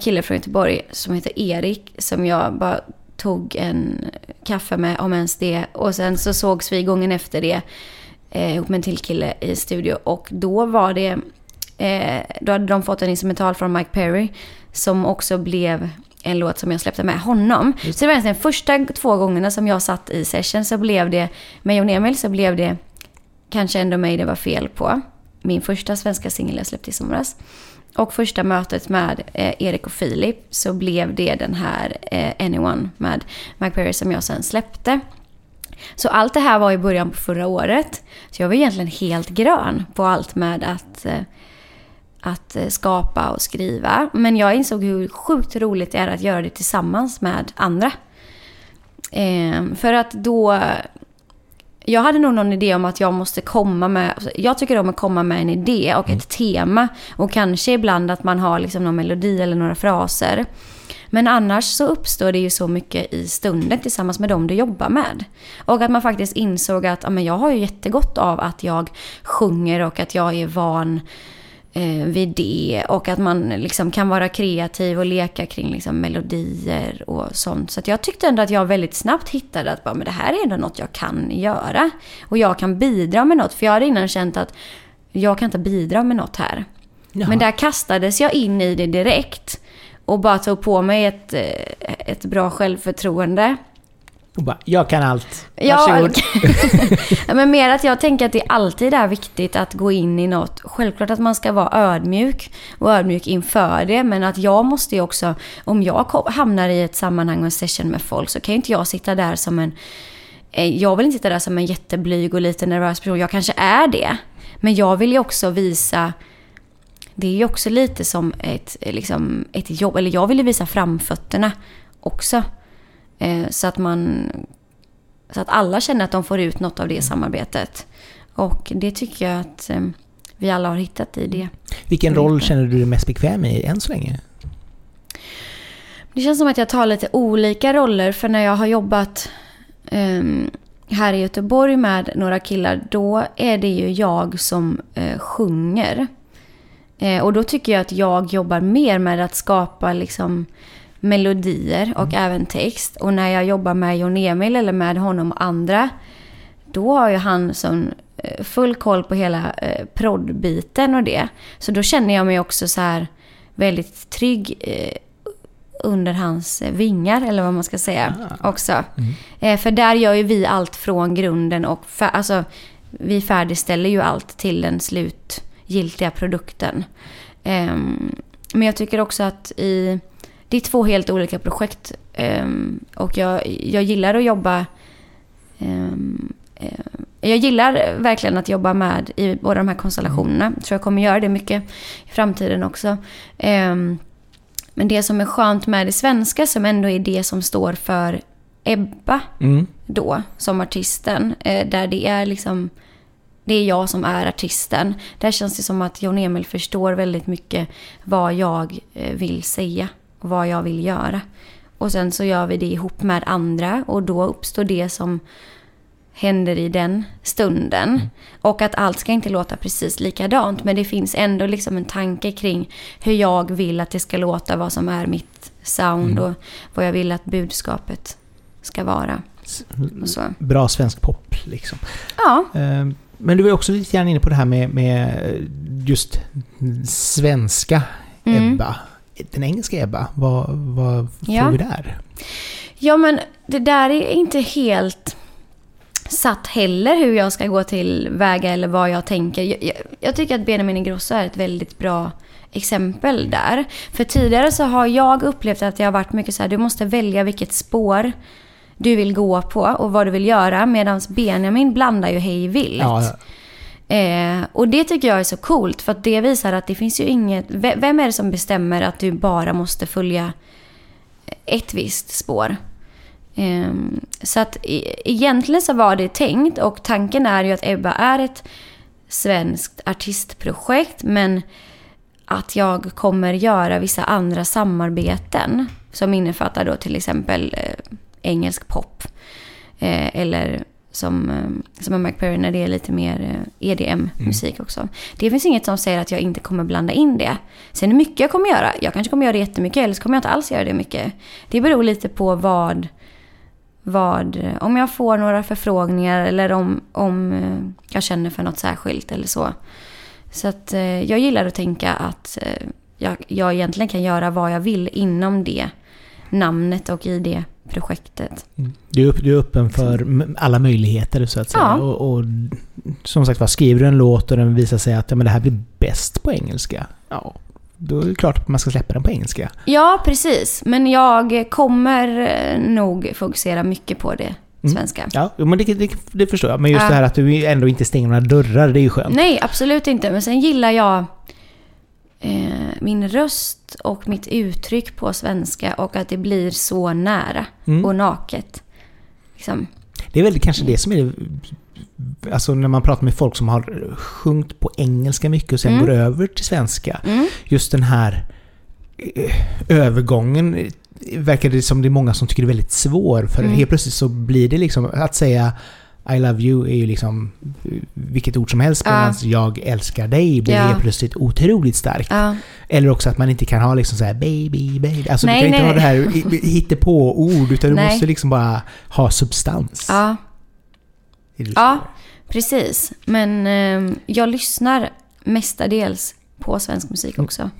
kille från Göteborg som heter Erik som jag bara tog en kaffe med, om ens det. Och sen så sågs vi gången efter det eh, ihop med en till kille i studio. Och då var det, eh, då hade de fått en instrumental från Mike Perry som också blev en låt som jag släppte med honom. Så det var egentligen första två gångerna som jag satt i session så blev det, med Jon Emil så blev det Kanske ändå mig det var fel på. Min första svenska singel jag släppte i somras. Och första mötet med eh, Erik och Filip så blev det den här eh, Anyone med Mike Perry som jag sen släppte. Så allt det här var i början på förra året. Så jag var egentligen helt grön på allt med att, eh, att eh, skapa och skriva. Men jag insåg hur sjukt roligt det är att göra det tillsammans med andra. Eh, för att då... Jag hade nog någon idé om att jag måste komma med... Jag tycker om att komma med en idé och ett tema. Och kanske ibland att man har liksom någon melodi eller några fraser. Men annars så uppstår det ju så mycket i stunden tillsammans med dem du jobbar med. Och att man faktiskt insåg att ja, men jag har ju jättegott av att jag sjunger och att jag är van vid det. Och att man liksom kan vara kreativ och leka kring liksom melodier och sånt. Så jag tyckte ändå att jag väldigt snabbt hittade att bara, men det här är ändå något jag kan göra. Och jag kan bidra med något. För jag hade innan känt att jag kan inte bidra med något här. Jaha. Men där kastades jag in i det direkt. Och bara tog på mig ett, eh, ett bra självförtroende. Och bara, jag kan allt. Varsågod. Ja, men mer att jag tänker att det alltid är viktigt att gå in i något. Självklart att man ska vara ödmjuk och ödmjuk inför det. Men att jag måste ju också, om jag hamnar i ett sammanhang och en session med folk så kan ju inte jag sitta där som en... Eh, jag vill inte sitta där som en jätteblyg och lite nervös person. Jag kanske är det. Men jag vill ju också visa det är ju också lite som ett, liksom, ett jobb. Eller jag vill ju visa framfötterna också. Eh, så att man... Så att alla känner att de får ut något av det samarbetet. Och det tycker jag att eh, vi alla har hittat i det. Vilken roll känner du dig mest bekväm i än så länge? Det känns som att jag tar lite olika roller. För när jag har jobbat um, här i Göteborg med några killar, då är det ju jag som uh, sjunger. Eh, och då tycker jag att jag jobbar mer med att skapa liksom melodier och mm. även text. Och när jag jobbar med Jon Emil eller med honom och andra, då har ju han sån eh, full koll på hela eh, proddbiten och det. Så då känner jag mig också så här väldigt trygg eh, under hans vingar, eller vad man ska säga, ah. också. Mm. Eh, för där gör ju vi allt från grunden och alltså, vi färdigställer ju allt till en slut giltiga produkten. Um, men jag tycker också att i, det är två helt olika projekt. Um, och jag, jag gillar att jobba um, jag gillar verkligen att jobba med i båda de här konstellationerna. Jag tror jag kommer göra det mycket i framtiden också. Men det som är skönt med det svenska, som ändå är det som står för Ebba mm. då, som artisten. Eh, där det är liksom det är jag som är artisten. Där känns det som att Jon Emil förstår väldigt mycket vad jag eh, vill säga vad jag vill göra. Och sen så gör vi det ihop med andra och då uppstår det som händer i den stunden. Mm. Och att allt ska inte låta precis likadant men det finns ändå liksom en tanke kring hur jag vill att det ska låta, vad som är mitt sound mm. och vad jag vill att budskapet ska vara. Bra svensk pop liksom. Ja. Uh, men du var också lite grann inne på det här med, med just svenska mm. Ebba. Den engelska Ebba, vad, vad ja. vi där? Ja, men det där är inte helt satt heller hur jag ska gå till väga eller vad jag tänker. Jag, jag, jag tycker att Benjamin Ingrosso är ett väldigt bra exempel där. För tidigare så har jag upplevt att det har varit mycket så här, du måste välja vilket spår du vill gå på och vad du vill göra. Medan Benjamin blandar ju hej vilt. Ja, Eh, och det tycker jag är så coolt för att det visar att det finns ju inget... Vem är det som bestämmer att du bara måste följa ett visst spår? Eh, så att e-, egentligen så var det tänkt och tanken är ju att Ebba är ett svenskt artistprojekt men att jag kommer göra vissa andra samarbeten som innefattar då till exempel eh, engelsk pop. Eh, eller som, eh, som med McPerry när det är lite mer EDM-musik eh, e mm. också. Det finns inget som säger att jag inte kommer blanda in det. Sen hur mycket jag kommer göra, jag kanske kommer göra det jättemycket eller så kommer jag inte alls göra det mycket. Det beror lite på vad, vad om jag får några förfrågningar eller om, om jag känner för något särskilt eller så. Så att jag gillar att tänka att jag, jag egentligen kan göra vad jag vill inom det namnet och i det projektet. Mm. Du, är, du är öppen för alla möjligheter så att säga. Ja. Och, och, som sagt var, skriver du en låt och den visar sig att ja, men det här blir bäst på engelska. Ja, då är det klart att man ska släppa den på engelska. Ja, precis. Men jag kommer nog fokusera mycket på det svenska. Ja, men det, det, det förstår jag. Men just Ja. det här att du ändå inte stänger några dörrar, det är ju skönt. Nej, absolut inte. Men sen gillar jag eh, min röst och mitt uttryck på svenska och att det blir så nära Mm. och naket. Liksom. Det är väl kanske det som är. Alltså när man pratar med folk som har sjungit på engelska mycket och sen Mm. går över till svenska. Mm. Just den här eh, övergången eh, verkar det som det är många som tycker är väldigt svår. För Mm. helt plötsligt så blir det liksom att säga I love you är ju liksom eh, vilket ord som helst medan jag älskar dig blir helt plötsligt otroligt starkt. Ja. Eller också att man inte kan ha liksom så här baby, baby. Alltså Nej, du kan inte nej, ha det här hittepå-ord utan du måste liksom bara ha substans. ja, Ja. precis. Men eh, jag lyssnar mestadels på svensk musik också.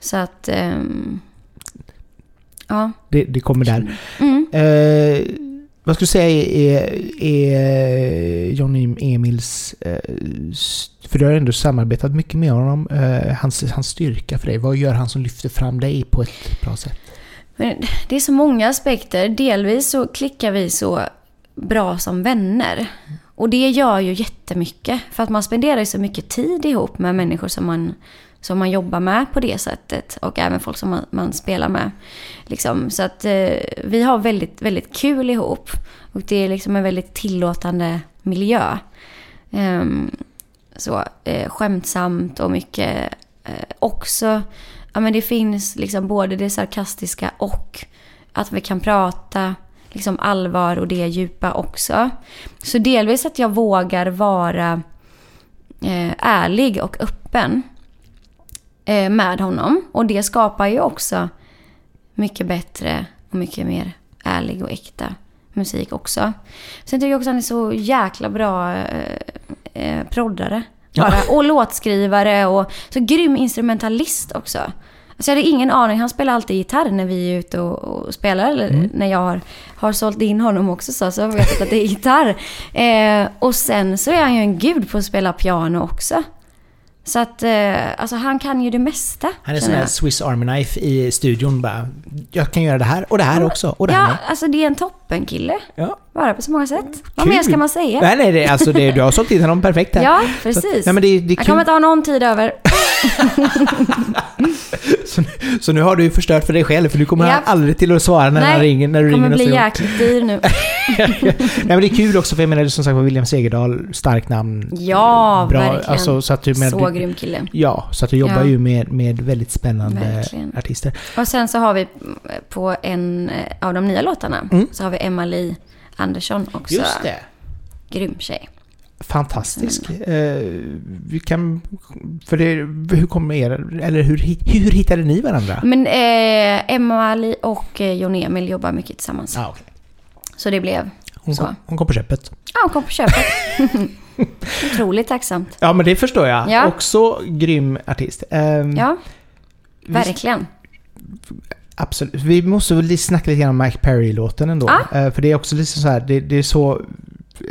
Så att... ehm, ja. Det, det kommer där. Mm. Eh, vad skulle du säga är, är Johnny Emils... Eh, för du har ändå samarbetat mycket med honom. Eh, hans, hans styrka för dig. Vad gör han som lyfter fram dig på ett bra sätt? Det är så många aspekter. Delvis så klickar vi så bra som vänner. Och det gör ju jättemycket. För att man spenderar ju så mycket tid ihop med människor som man, som man jobbar med på det sättet. Och även folk som man, man spelar med. Liksom. Så att eh, vi har väldigt, väldigt kul ihop. Och det är liksom en väldigt tillåtande miljö. Ehm, så eh, skämtsamt och mycket eh, också. Ja men det finns liksom både det sarkastiska och att vi kan prata liksom allvar och det djupa också. Så delvis att jag vågar vara eh, ärlig och öppen med honom. Och det skapar ju också mycket bättre och mycket mer ärlig och äkta musik också. Sen tycker jag också att han är så jäkla bra eh, eh, proddare. Ja. Och låtskrivare och så grym instrumentalist också. Alltså jag hade ingen aning. Han spelar alltid gitarr när vi är ute och, och spelar. Eller Mm. när jag har, har sålt in honom också så, så har jag vetat att det är gitarr. Eh, och sen så är han ju en gud på att spela piano också. Så att eh, alltså han kan ju det mesta. Han är sån här. Swiss Army Knife i studion bara. Jag kan göra det här och det här också och det här Ja, alltså det är en toppenkille. Ja. Bara på så många sätt. Vad mer ska man säga? Nej, nej, det, alltså det, du har sålt in honom perfekt här. Ja, precis. Nej, men det, det är Jag kommer inte ha någon tid över. Så, så nu har du ju förstört för dig själv för du kommer Japp. aldrig till att svara när Nej, han ringer. När du kommer ringer bli nästa gång. jäkligt dyr nu. Nej men det är kul också för jag menar som sagt var William Segerdahl, starkt namn. Ja, verkligen. Alltså, så att du, men, Så du, grym kille. Ja, så att du jobbar Ja. ju med, med väldigt spännande Verkligen. artister. Och sen så har vi på en eh, av de nya låtarna Mm. så har vi Emma-Li Andersson också. Just det. Grym tjej. Fantastisk. Eh, vi kan... För det, hur kommer er... Eller hur, hur hittade ni varandra? Men eh, Emma-Li och eh, Jon Emil jobbar mycket tillsammans. Ah, okej. Så det blev... hon, Så. kom, hon kom på köpet. Ja, hon kom på köpet. Otroligt tacksamt. Ja men det förstår jag. Ja. Också grym artist. Ehm, Ja, verkligen. Absolut. Vi måste väl snacka lite grann om Mike Perry-låten ändå. Ja. Eh, För det är också lite så här, det, det är så...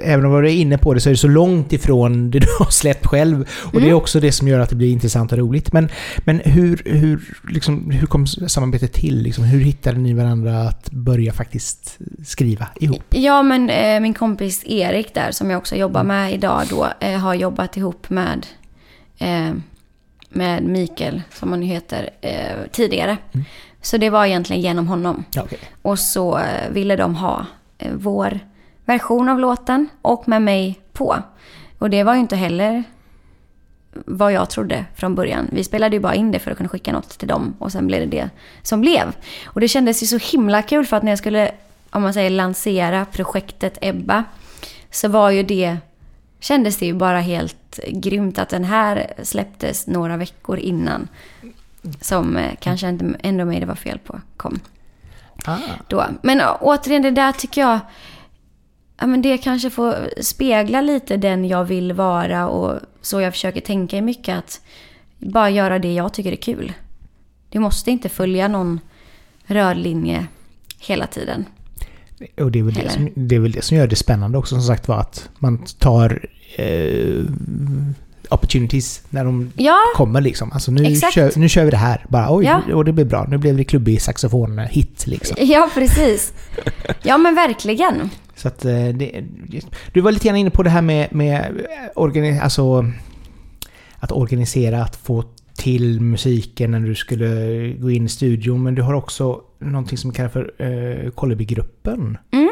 Även om du är inne på det så är det så långt ifrån det du har släppt själv. Och det är Mm. också det som gör att det blir intressant och roligt. Men, men hur, hur, liksom, hur kom samarbetet till? Liksom, hur hittade ni varandra att börja faktiskt skriva ihop? Ja, men eh, min kompis Erik där, som jag också jobbar med idag då, eh, har jobbat ihop med, eh, med Mikael, som han heter, eh, tidigare. Mm. Så det var egentligen genom honom. Okej. Och så eh, ville de ha eh, vår version av låten och med mig på. Och det var ju inte heller vad jag trodde från början. Vi spelade ju bara in det för att kunna skicka något till dem och sen blev det det som blev. Och det kändes ju så himla kul för att när jag skulle, om man säger lansera projektet Ebba, så var ju det, kändes det ju bara helt grymt att den här släpptes några veckor innan. Som eh, kanske inte ändå mig det var fel på kom Ah. då. Men återigen, det där tycker jag... Ja, men det kanske får spegla lite den jag vill vara och så jag försöker tänka i mycket. Att bara göra det jag tycker är kul. Du måste inte följa någon röd linje hela tiden. Och det är, väl det, som, det är väl det som gör det spännande också som sagt var att man tar eh, opportunities när de Ja, kommer liksom. Alltså nu Exakt. kör, nu kör vi det här. Bara oj, Ja. och det blir bra. Nu blev det klubbig saxofon-hit liksom. ja precis. Ja men verkligen. Så att eh, det, Du var lite grann inne på det här med, med organi, alltså, att organisera, att få till musiken när du skulle gå in i studion. Men du har också någonting som kallas för eh, Kollebygruppen. Mm.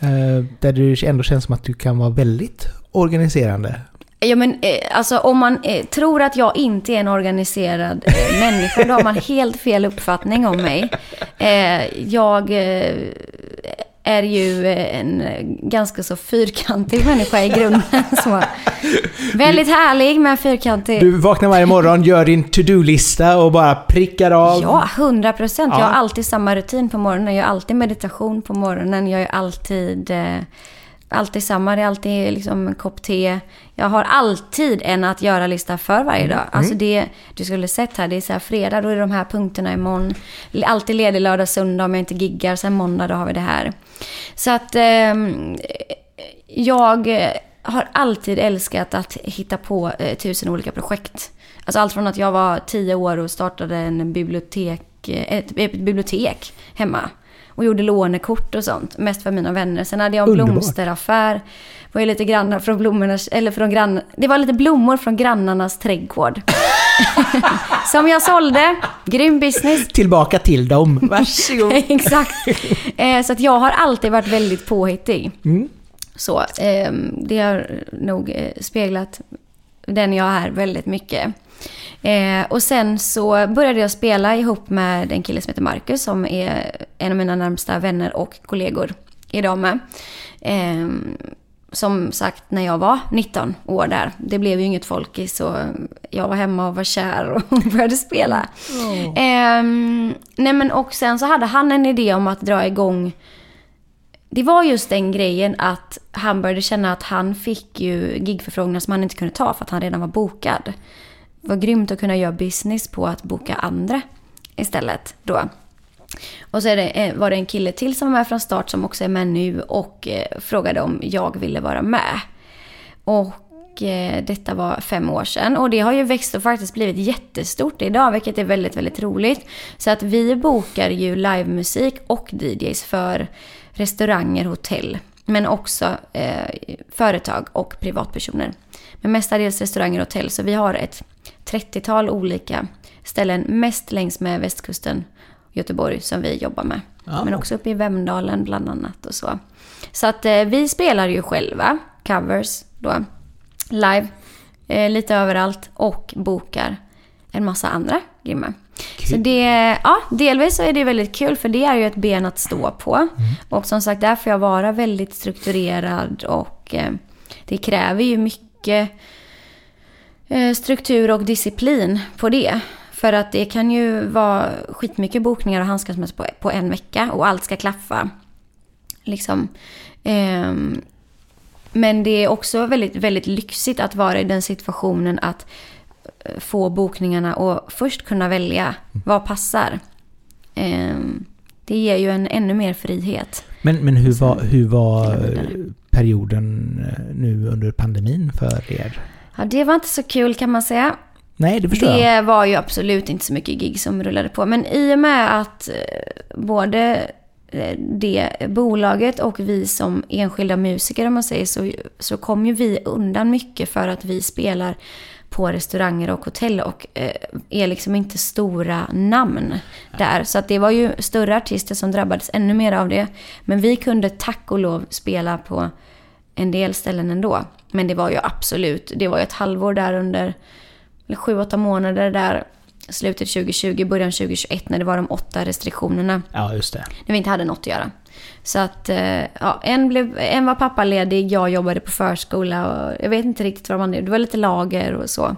Eh, där det ändå känns som att du kan vara väldigt organiserande. Ja men eh, alltså om man eh, tror att jag inte är en organiserad eh, människa, då har man helt fel uppfattning om mig. Jag är ju en ganska så fyrkantig människa i grunden. Så. Väldigt härlig men fyrkantig. Du vaknar varje morgon, gör din to-do-lista och bara prickar av. Ja, 100 procent. Jag Ja. har alltid samma rutin på morgonen. Jag gör alltid meditation på morgonen. Jag gör alltid, alltid samma. Det är alltid liksom en kopp te. Jag har alltid en att göra-lista för varje dag. Alltså det, du skulle sett här, det är så här fredag, då är det de här punkterna imorgon. Alltid ledig lördag, söndag om jag inte giggar. Sen måndag, då har vi det här. Så att ehm, jag eh, har alltid älskat att hitta på eh, tusen olika projekt. Alltså allt från att jag var tio år och startade en bibliotek, eh, ett, ett bibliotek hemma. Och gjorde lånekort och sånt. Mest för mina vänner. Sen hade jag en Underbart. blomsteraffär. var ju lite grannar från blommornas, eller från grann, Det var lite blommor från grannarnas trädgård. Som jag sålde. Grym business. Tillbaka till dem. Varsågod. Exakt. Eh, så att jag har alltid varit väldigt påhittig. Mm. Så eh, det har nog eh, speglat den jag är väldigt mycket. Eh, och sen så började jag spela ihop med en kille som heter Marcus som är en av mina närmsta vänner och kollegor idag med. Eh, som sagt när jag var 19 år där. Det blev ju inget folkis så jag var hemma och var kär och började spela. Ehm, nej men och sen så hade han en idé om att dra igång det var just den grejen att han började känna att han fick ju gigförfrågningar som han inte kunde ta för att han redan var bokad. Det var grymt att kunna göra business på att boka andra istället då. Och så är det, eh, var det en kille till som var med från start som också är med nu och eh, frågade om jag ville vara med. Och eh, detta var fem år sedan och det har ju växt och faktiskt blivit jättestort idag vilket är väldigt, väldigt roligt. Så att vi bokar ju livemusik och DJs för restauranger, hotell men också eh, företag och privatpersoner. Men mestadels restauranger och hotell så vi har ett 30-tal olika ställen mest längs med västkusten Göteborg som vi jobbar med. Ja. Men också uppe i Vemdalen bland annat och så. Så att eh, vi spelar ju själva covers då, live, eh, lite överallt och bokar en massa andra grymma. Så det, ja, delvis så är det väldigt kul för det är ju ett ben att stå på. Och som sagt, där får jag vara väldigt strukturerad och eh, det kräver ju mycket eh, struktur och disciplin på det. För att det kan ju vara skitmycket bokningar och handskas med på, på en vecka och allt ska klaffa. Liksom. Ehm, men det är också väldigt, väldigt lyxigt att vara i den situationen att eh, få bokningarna och först kunna välja vad passar. Ehm, det ger ju en ännu mer frihet. Men, men hur var, hur var perioden eh, nu under pandemin för er? Ja, det var inte så kul kan man säga. Nej, det förstår jag. Det var ju absolut inte så mycket gig som rullade på. Men i och med att eh, både eh, det bolaget och vi som enskilda musiker om man säger så, så kom ju vi undan mycket för att vi spelar på restauranger och hotell och eh, är liksom inte stora namn där. Så att det var ju större artister som drabbades ännu mer av det. Men vi kunde tack och lov spela på en del ställen ändå. Men det var ju absolut, det var ju ett halvår där under eller sju, åtta månader där slutet 2020, början 2021 när det var de åtta restriktionerna. Ja, just det. När vi inte hade något att göra. Så att, eh, ja, en, blev, en var pappaledig, jag jobbade på förskola och jag vet inte riktigt vad man Det var lite lager och så.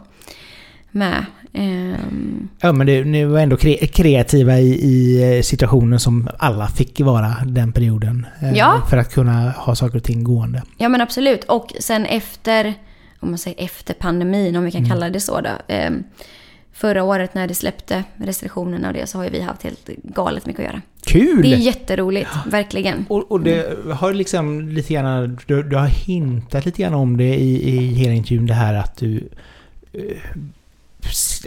Med. Ehm, Ja, men det, ni var ändå kre- kreativa i, i eh, situationen som alla fick vara den perioden. eh, Ja. För att kunna ha saker och ting gående. Ja men absolut. Och sen efter, om man säger efter pandemin, om vi kan Mm. kalla det så då. ehm, förra året när det släppte restriktionerna och det så har ju vi haft helt galet mycket att göra. Kul! Det är jätteroligt, verkligen. Och, och det har liksom lite grann, du, du har hintat lite grann om det i, i hela intervjun, det här att du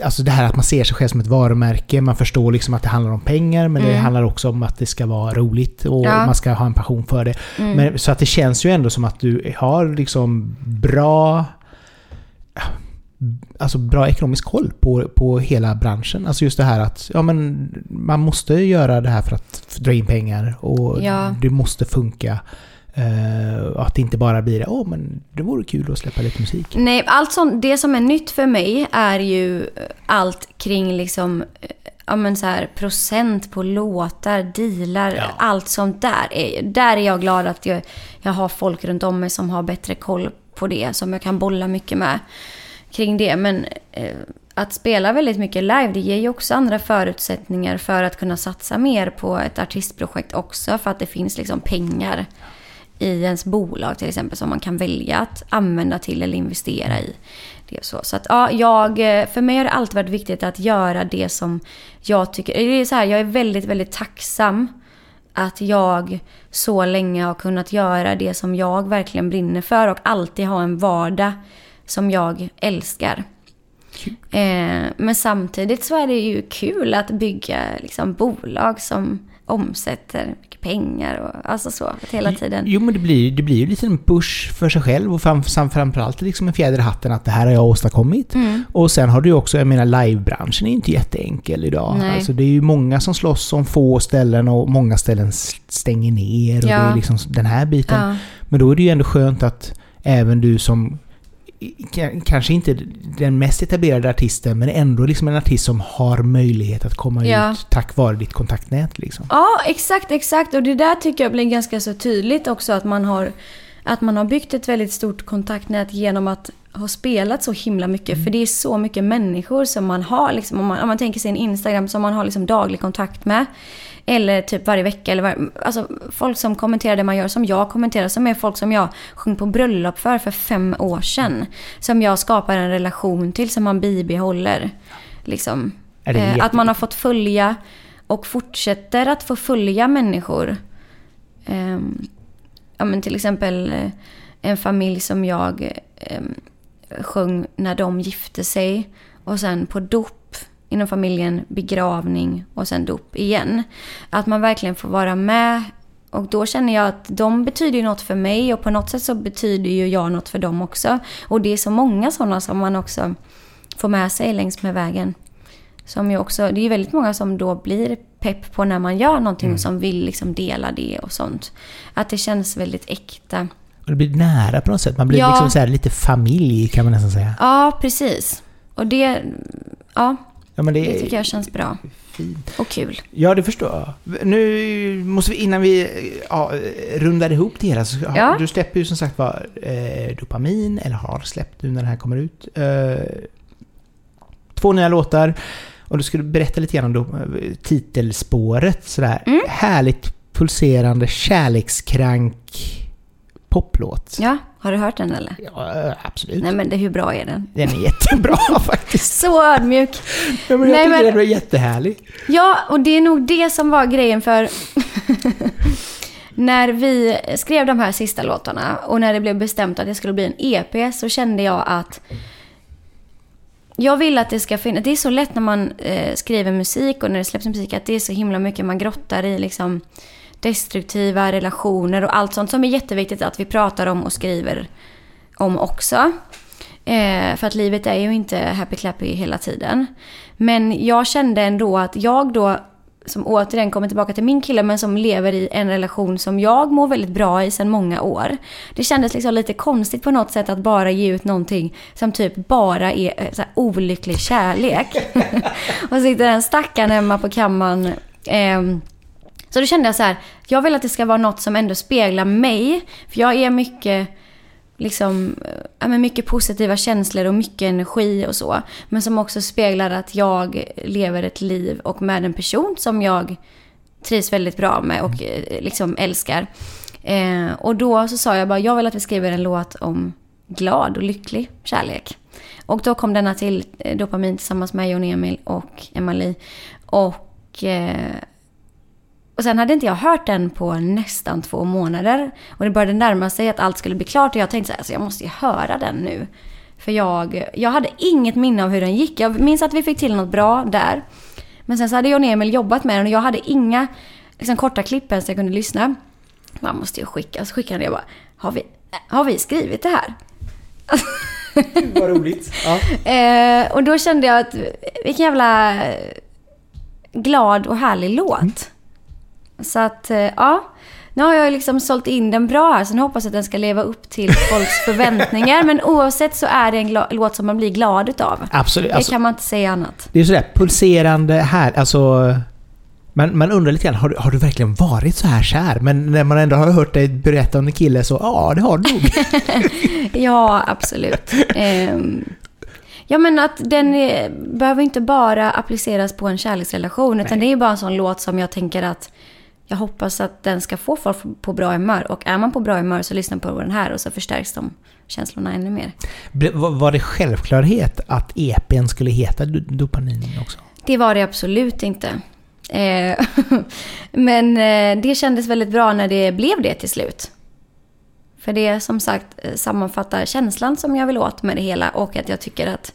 Alltså det här att man ser sig själv som ett varumärke, man förstår liksom att det handlar om pengar men det Mm. handlar också om att det ska vara roligt och Ja. man ska ha en passion för det. Mm. Men, så att det känns ju ändå som att du har liksom bra Alltså bra ekonomisk koll på, på hela branschen. Alltså just det här att ja, men man måste göra det här för att dra in pengar och Ja. det måste funka. Och att det inte bara blir åh men det vore kul att släppa lite musik. Nej, allt sånt, det som är nytt för mig är ju eh, allt kring liksom, eh, ja men så här procent på låtar, dealar, Ja. allt sånt där. Är, där är jag glad att jag, jag har folk runt om mig som har bättre koll på det, som jag kan bolla mycket med kring det. Men eh, att spela väldigt mycket live, det ger ju också andra förutsättningar för att kunna satsa mer på ett artistprojekt också, för att det finns liksom pengar i ens bolag till exempel som man kan välja att använda till eller investera i. Det är så. så att, ja, jag, eh, för mig har det alltid varit viktigt att göra det som jag tycker... Eh, det är så här, jag är väldigt, väldigt tacksam att jag så länge har kunnat göra det som jag verkligen brinner för och alltid ha en vardag som jag älskar. Eh, men samtidigt så är det ju kul att bygga liksom, bolag som omsätter mycket pengar och alltså så. Att hela tiden. Jo men det blir, det blir ju lite en push för sig själv och fram, framförallt liksom en fjäder i hatten att det här har jag åstadkommit. Mm. Och sen har du ju också, jag menar livebranschen är ju inte jätteenkel idag. Nej. Alltså det är ju många som slåss om få ställen och många ställen stänger ner och Ja. det är liksom den här biten. Ja. Men då är det ju ändå skönt att även du som kanske inte den mest etablerade artisten men ändå liksom en artist som har möjlighet att komma Ja. ut tack vare ditt kontaktnät liksom. Ja, exakt, exakt. Och det där tycker jag blir ganska så tydligt också att man har, att man har byggt ett väldigt stort kontaktnät genom att ha spelat så himla mycket. För det är så mycket människor som man har, liksom, om, man, om man tänker sig en Instagram som man har liksom daglig kontakt med. Eller typ varje vecka. Eller var, alltså folk som kommenterar det man gör, som jag kommenterar, som är folk som jag sjöng på bröllop för för fem år sedan. Som jag skapar en relation till, som man bibehåller. Liksom. Eh, att man har fått följa och fortsätter att få följa människor. Ehm, ja, men till exempel eh, en familj som jag um, sjöng när de gifte sig. Och sen på dop inom familjen, begravning och sen dop igen. Att man verkligen får vara med. Och då känner jag att de betyder ju något för mig och på något sätt så betyder ju jag något för dem också. Och det är så många sådana som man också får med sig längs med vägen. Som ju också, det är ju väldigt många som då blir pepp på när man gör någonting och som vill liksom dela det och sånt. Att det känns väldigt äkta. Och det blir nära på något sätt. Man blir Ja. liksom så här lite familj kan man nästan säga. Ja, precis. Och det, ja, Ja, men det, det tycker jag känns bra. fint. Och kul. Ja, det förstår jag. Nu måste vi, innan vi ja, rundar ihop det hela, så Ja. du släpper ju som sagt var eh, Dopamin, eller har släppt nu när den här kommer ut. Eh, två nya låtar. Och du skulle berätta lite grann om titelspåret. Sådär Mm. härligt pulserande, kärlekskrank poplåt. Ja, har du hört den eller? Ja, absolut. Nej men det, hur bra är den? Den är jättebra faktiskt. Så ödmjuk. Ja, men jag Nej, tycker men- den är jättehärlig. Ja, och det är nog det som var grejen för... när vi skrev de här sista låtarna och när det blev bestämt att det skulle bli en EP så kände jag att jag vill att det ska finnas... Det är så lätt när man eh, skriver musik och när det släpps musik att det är så himla mycket man grottar i liksom destruktiva relationer och allt sånt som är jätteviktigt att vi pratar om och skriver om också. Eh, för att livet är ju inte happy clappy hela tiden. Men jag kände ändå att jag då, som återigen kommer tillbaka till min kille, men som lever i en relation som jag mår väldigt bra i sedan många år. Det kändes liksom lite konstigt på något sätt att bara ge ut någonting som typ bara är eh, så här, olycklig kärlek. och sitter den stackaren hemma på kammaren. eh, så då kände jag så här, jag vill att det ska vara något som ändå speglar mig. För jag är mycket, liksom, eh, ja, men mycket positiva känslor och mycket energi och så. Men som också speglar att jag lever ett liv och med en person som jag trivs väldigt bra med och eh, liksom älskar. Eh, och då så sa jag bara, jag vill att vi skriver en låt om glad och lycklig kärlek. Och då kom denna till eh, Dopamin tillsammans med Jon Emil och Emily. Och eh, och sen hade inte jag hört den på nästan två månader. Och det började närma sig att allt skulle bli klart och jag tänkte så här, alltså jag måste ju höra den nu. För jag, jag hade inget minne av hur den gick. Jag minns att vi fick till något bra där. Men sen så hade jag och Emil jobbat med den och jag hade inga liksom, korta klipp ens jag kunde lyssna. Man måste ju skicka. Så skickade jag bara, har vi, har vi skrivit det här? Vad roligt. Ja. Eh, och då kände jag att vilken jävla glad och härlig låt. Så att, eh, ja. Nu har jag liksom sålt in den bra här, så nu hoppas jag att den ska leva upp till folks förväntningar. Men oavsett så är det en låt som man blir glad utav. Absolut. Det Alltså, kan man inte säga annat. det är sådär pulserande här, alltså... Man, man undrar lite grann, har, du- har du verkligen varit så här kär? Men när man ändå har hört dig berätta om en kille så, ja det har du nog. Ja, absolut. Ehm, ja, men att den är, behöver inte bara appliceras på en kärleksrelation. Utan det är bara en sån låt som jag tänker att jag hoppas att den ska få folk på bra humör. Och är man på bra humör så lyssna på den här och så förstärks de känslorna ännu mer. Var det självklarhet att EPn skulle heta Do- Dopamin också? Det var det absolut inte. Eh, men eh, det kändes väldigt bra när det blev det till slut. För det som sagt eh, sammanfattar känslan som jag vill åt med det hela och att jag tycker att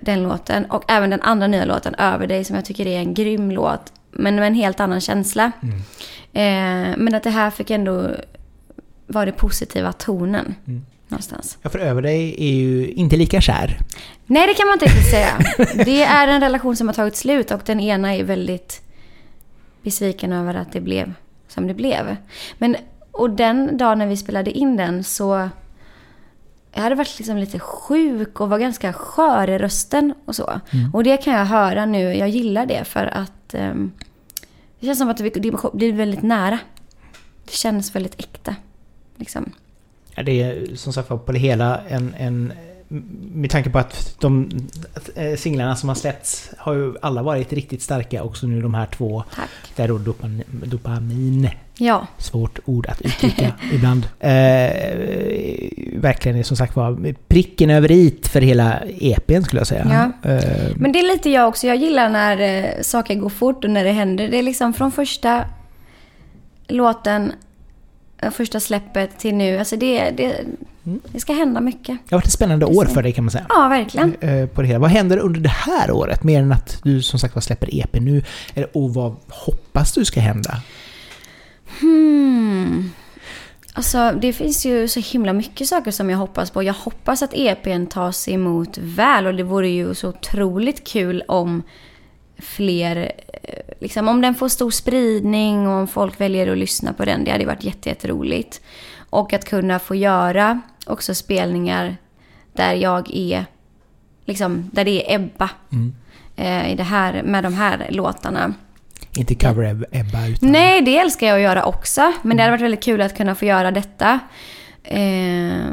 den låten och även den andra nya låten Över dig som jag tycker är en grym låt men med en helt annan känsla. Eh, men att det här fick ändå vara den positiva tonen någonstans. Ja, för över dig är ju inte lika kär. Nej, det kan man inte riktigt säga. Det är en relation som har tagit slut och den ena är väldigt besviken över att det blev som det blev. Men, och den dagen när vi spelade in den så... Jag hade varit liksom lite sjuk och var ganska skör i rösten och så. Och det kan jag höra nu. Jag gillar det för att... ehm, det känns som att det blir väldigt nära. Det känns väldigt äkta. Liksom. Ja, det är som sagt på det hela en, en... Med tanke på att de eh, singlarna som har släppts har ju alla varit riktigt starka. Också nu de här två. Tack. Där då dopamin, dopamin Ja. svårt ord att uttrycka ibland. Eh, verkligen är som sagt var pricken över it för hela EPn skulle jag säga. Eh, Men det är lite jag också. Jag gillar när eh, saker går fort och när det händer. Det är liksom från första låten, eh, första släppet till nu. Alltså det, det, det ska hända mycket. det har varit ett spännande år för dig kan man säga. Ja, verkligen. Eh, på det hela. Vad händer under det här året? Mer än att du som sagt var släpper EP nu. Och vad hoppas du ska hända? Hmm. Alltså det finns ju så himla mycket saker som jag hoppas på. Jag hoppas att EPn tas emot väl och det vore ju så otroligt kul om fler, eh, liksom om den får stor spridning och om folk väljer att lyssna på den. Det hade varit jätte- jätteroligt. Och att kunna få göra också spelningar där jag är, liksom där det är Ebba. Eh, i det här, med de här låtarna. Inte cover Eb- Ebba utan... Nej, det älskar jag att göra också. Men det hade varit väldigt kul att kunna få göra detta. Eh,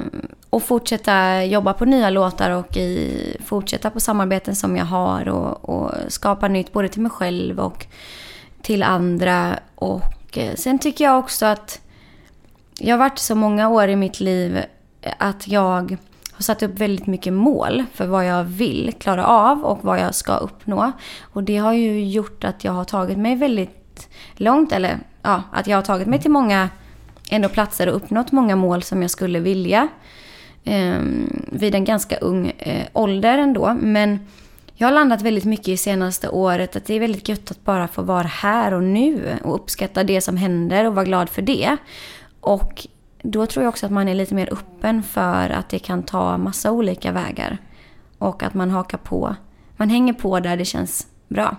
och fortsätta jobba på nya låtar och i, fortsätta på samarbeten som jag har. Och, och skapa nytt både till mig själv och till andra. Och eh, sen tycker jag också att jag har varit så många år i mitt liv att jag har satt upp väldigt mycket mål för vad jag vill klara av och vad jag ska uppnå. Och det har ju gjort att jag har tagit mig väldigt långt, eller ja, att jag har tagit mig till många ändå platser och uppnått många mål som jag skulle vilja. Eh, vid en ganska ung eh, ålder ändå. Men jag har landat väldigt mycket i senaste året att det är väldigt gött att bara få vara här och nu och uppskatta det som händer och vara glad för det. Och då tror jag också att man är lite mer öppen för att det kan ta massa olika vägar. Och att man hakar på. Man hänger på där det känns bra.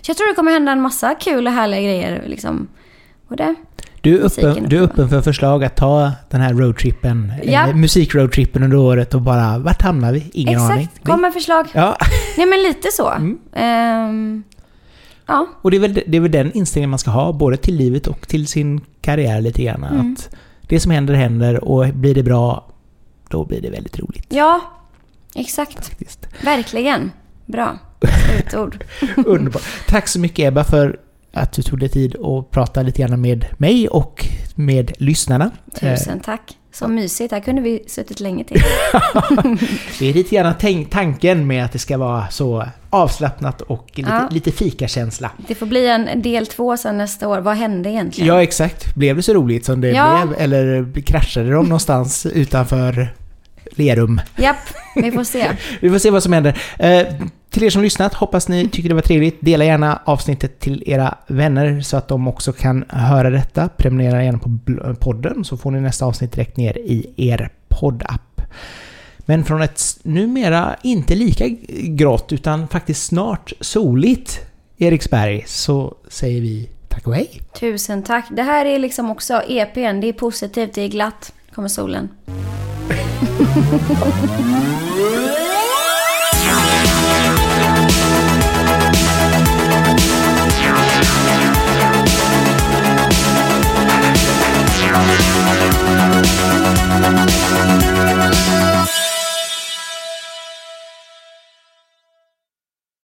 Så jag tror det kommer hända en massa kul och härliga grejer. Liksom. Det, Du är, öppen, du är öppen för förslag att ta den här roadtrippen, Ja. eh, musikroadtrippen under året och bara, vart hamnar vi? Ingen aning. exakt, kom med förslag. Ja, Nej men lite så. Ehm, ja, och det är, väl, det är väl den inställningen man ska ha, både till livet och till sin karriär lite grann. Mm. Att det som händer, händer och blir det bra, då blir det väldigt roligt ja, exakt. faktiskt. Verkligen. Bra. Slutord. Underbart. Tack så mycket Ebba för att du tog dig tid att prata lite grann med mig och med lyssnarna. Tusen tack. Så mysigt. Här kunde vi suttit länge till. Det är lite grann tanken med att det ska vara så avslappnat och lite, Ja. lite fikakänsla. Det får bli en del två sen nästa år. Vad hände egentligen? Ja, exakt. Blev det så roligt som det Ja. blev? Eller kraschade de någonstans utanför Lerum. Japp, vi får se. Vi får se vad som händer. Till er som lyssnat, hoppas ni tycker det var trevligt. Dela gärna avsnittet till era vänner så att de också kan höra detta. Prenumerera gärna på podden så får ni nästa avsnitt direkt ner i er poddapp. Men från ett numera inte lika grått utan faktiskt snart soligt Eriksberg så säger vi tack och hej. Tusen tack. Det här är liksom också EPn. Det är positivt, det är glatt. Kommer solen.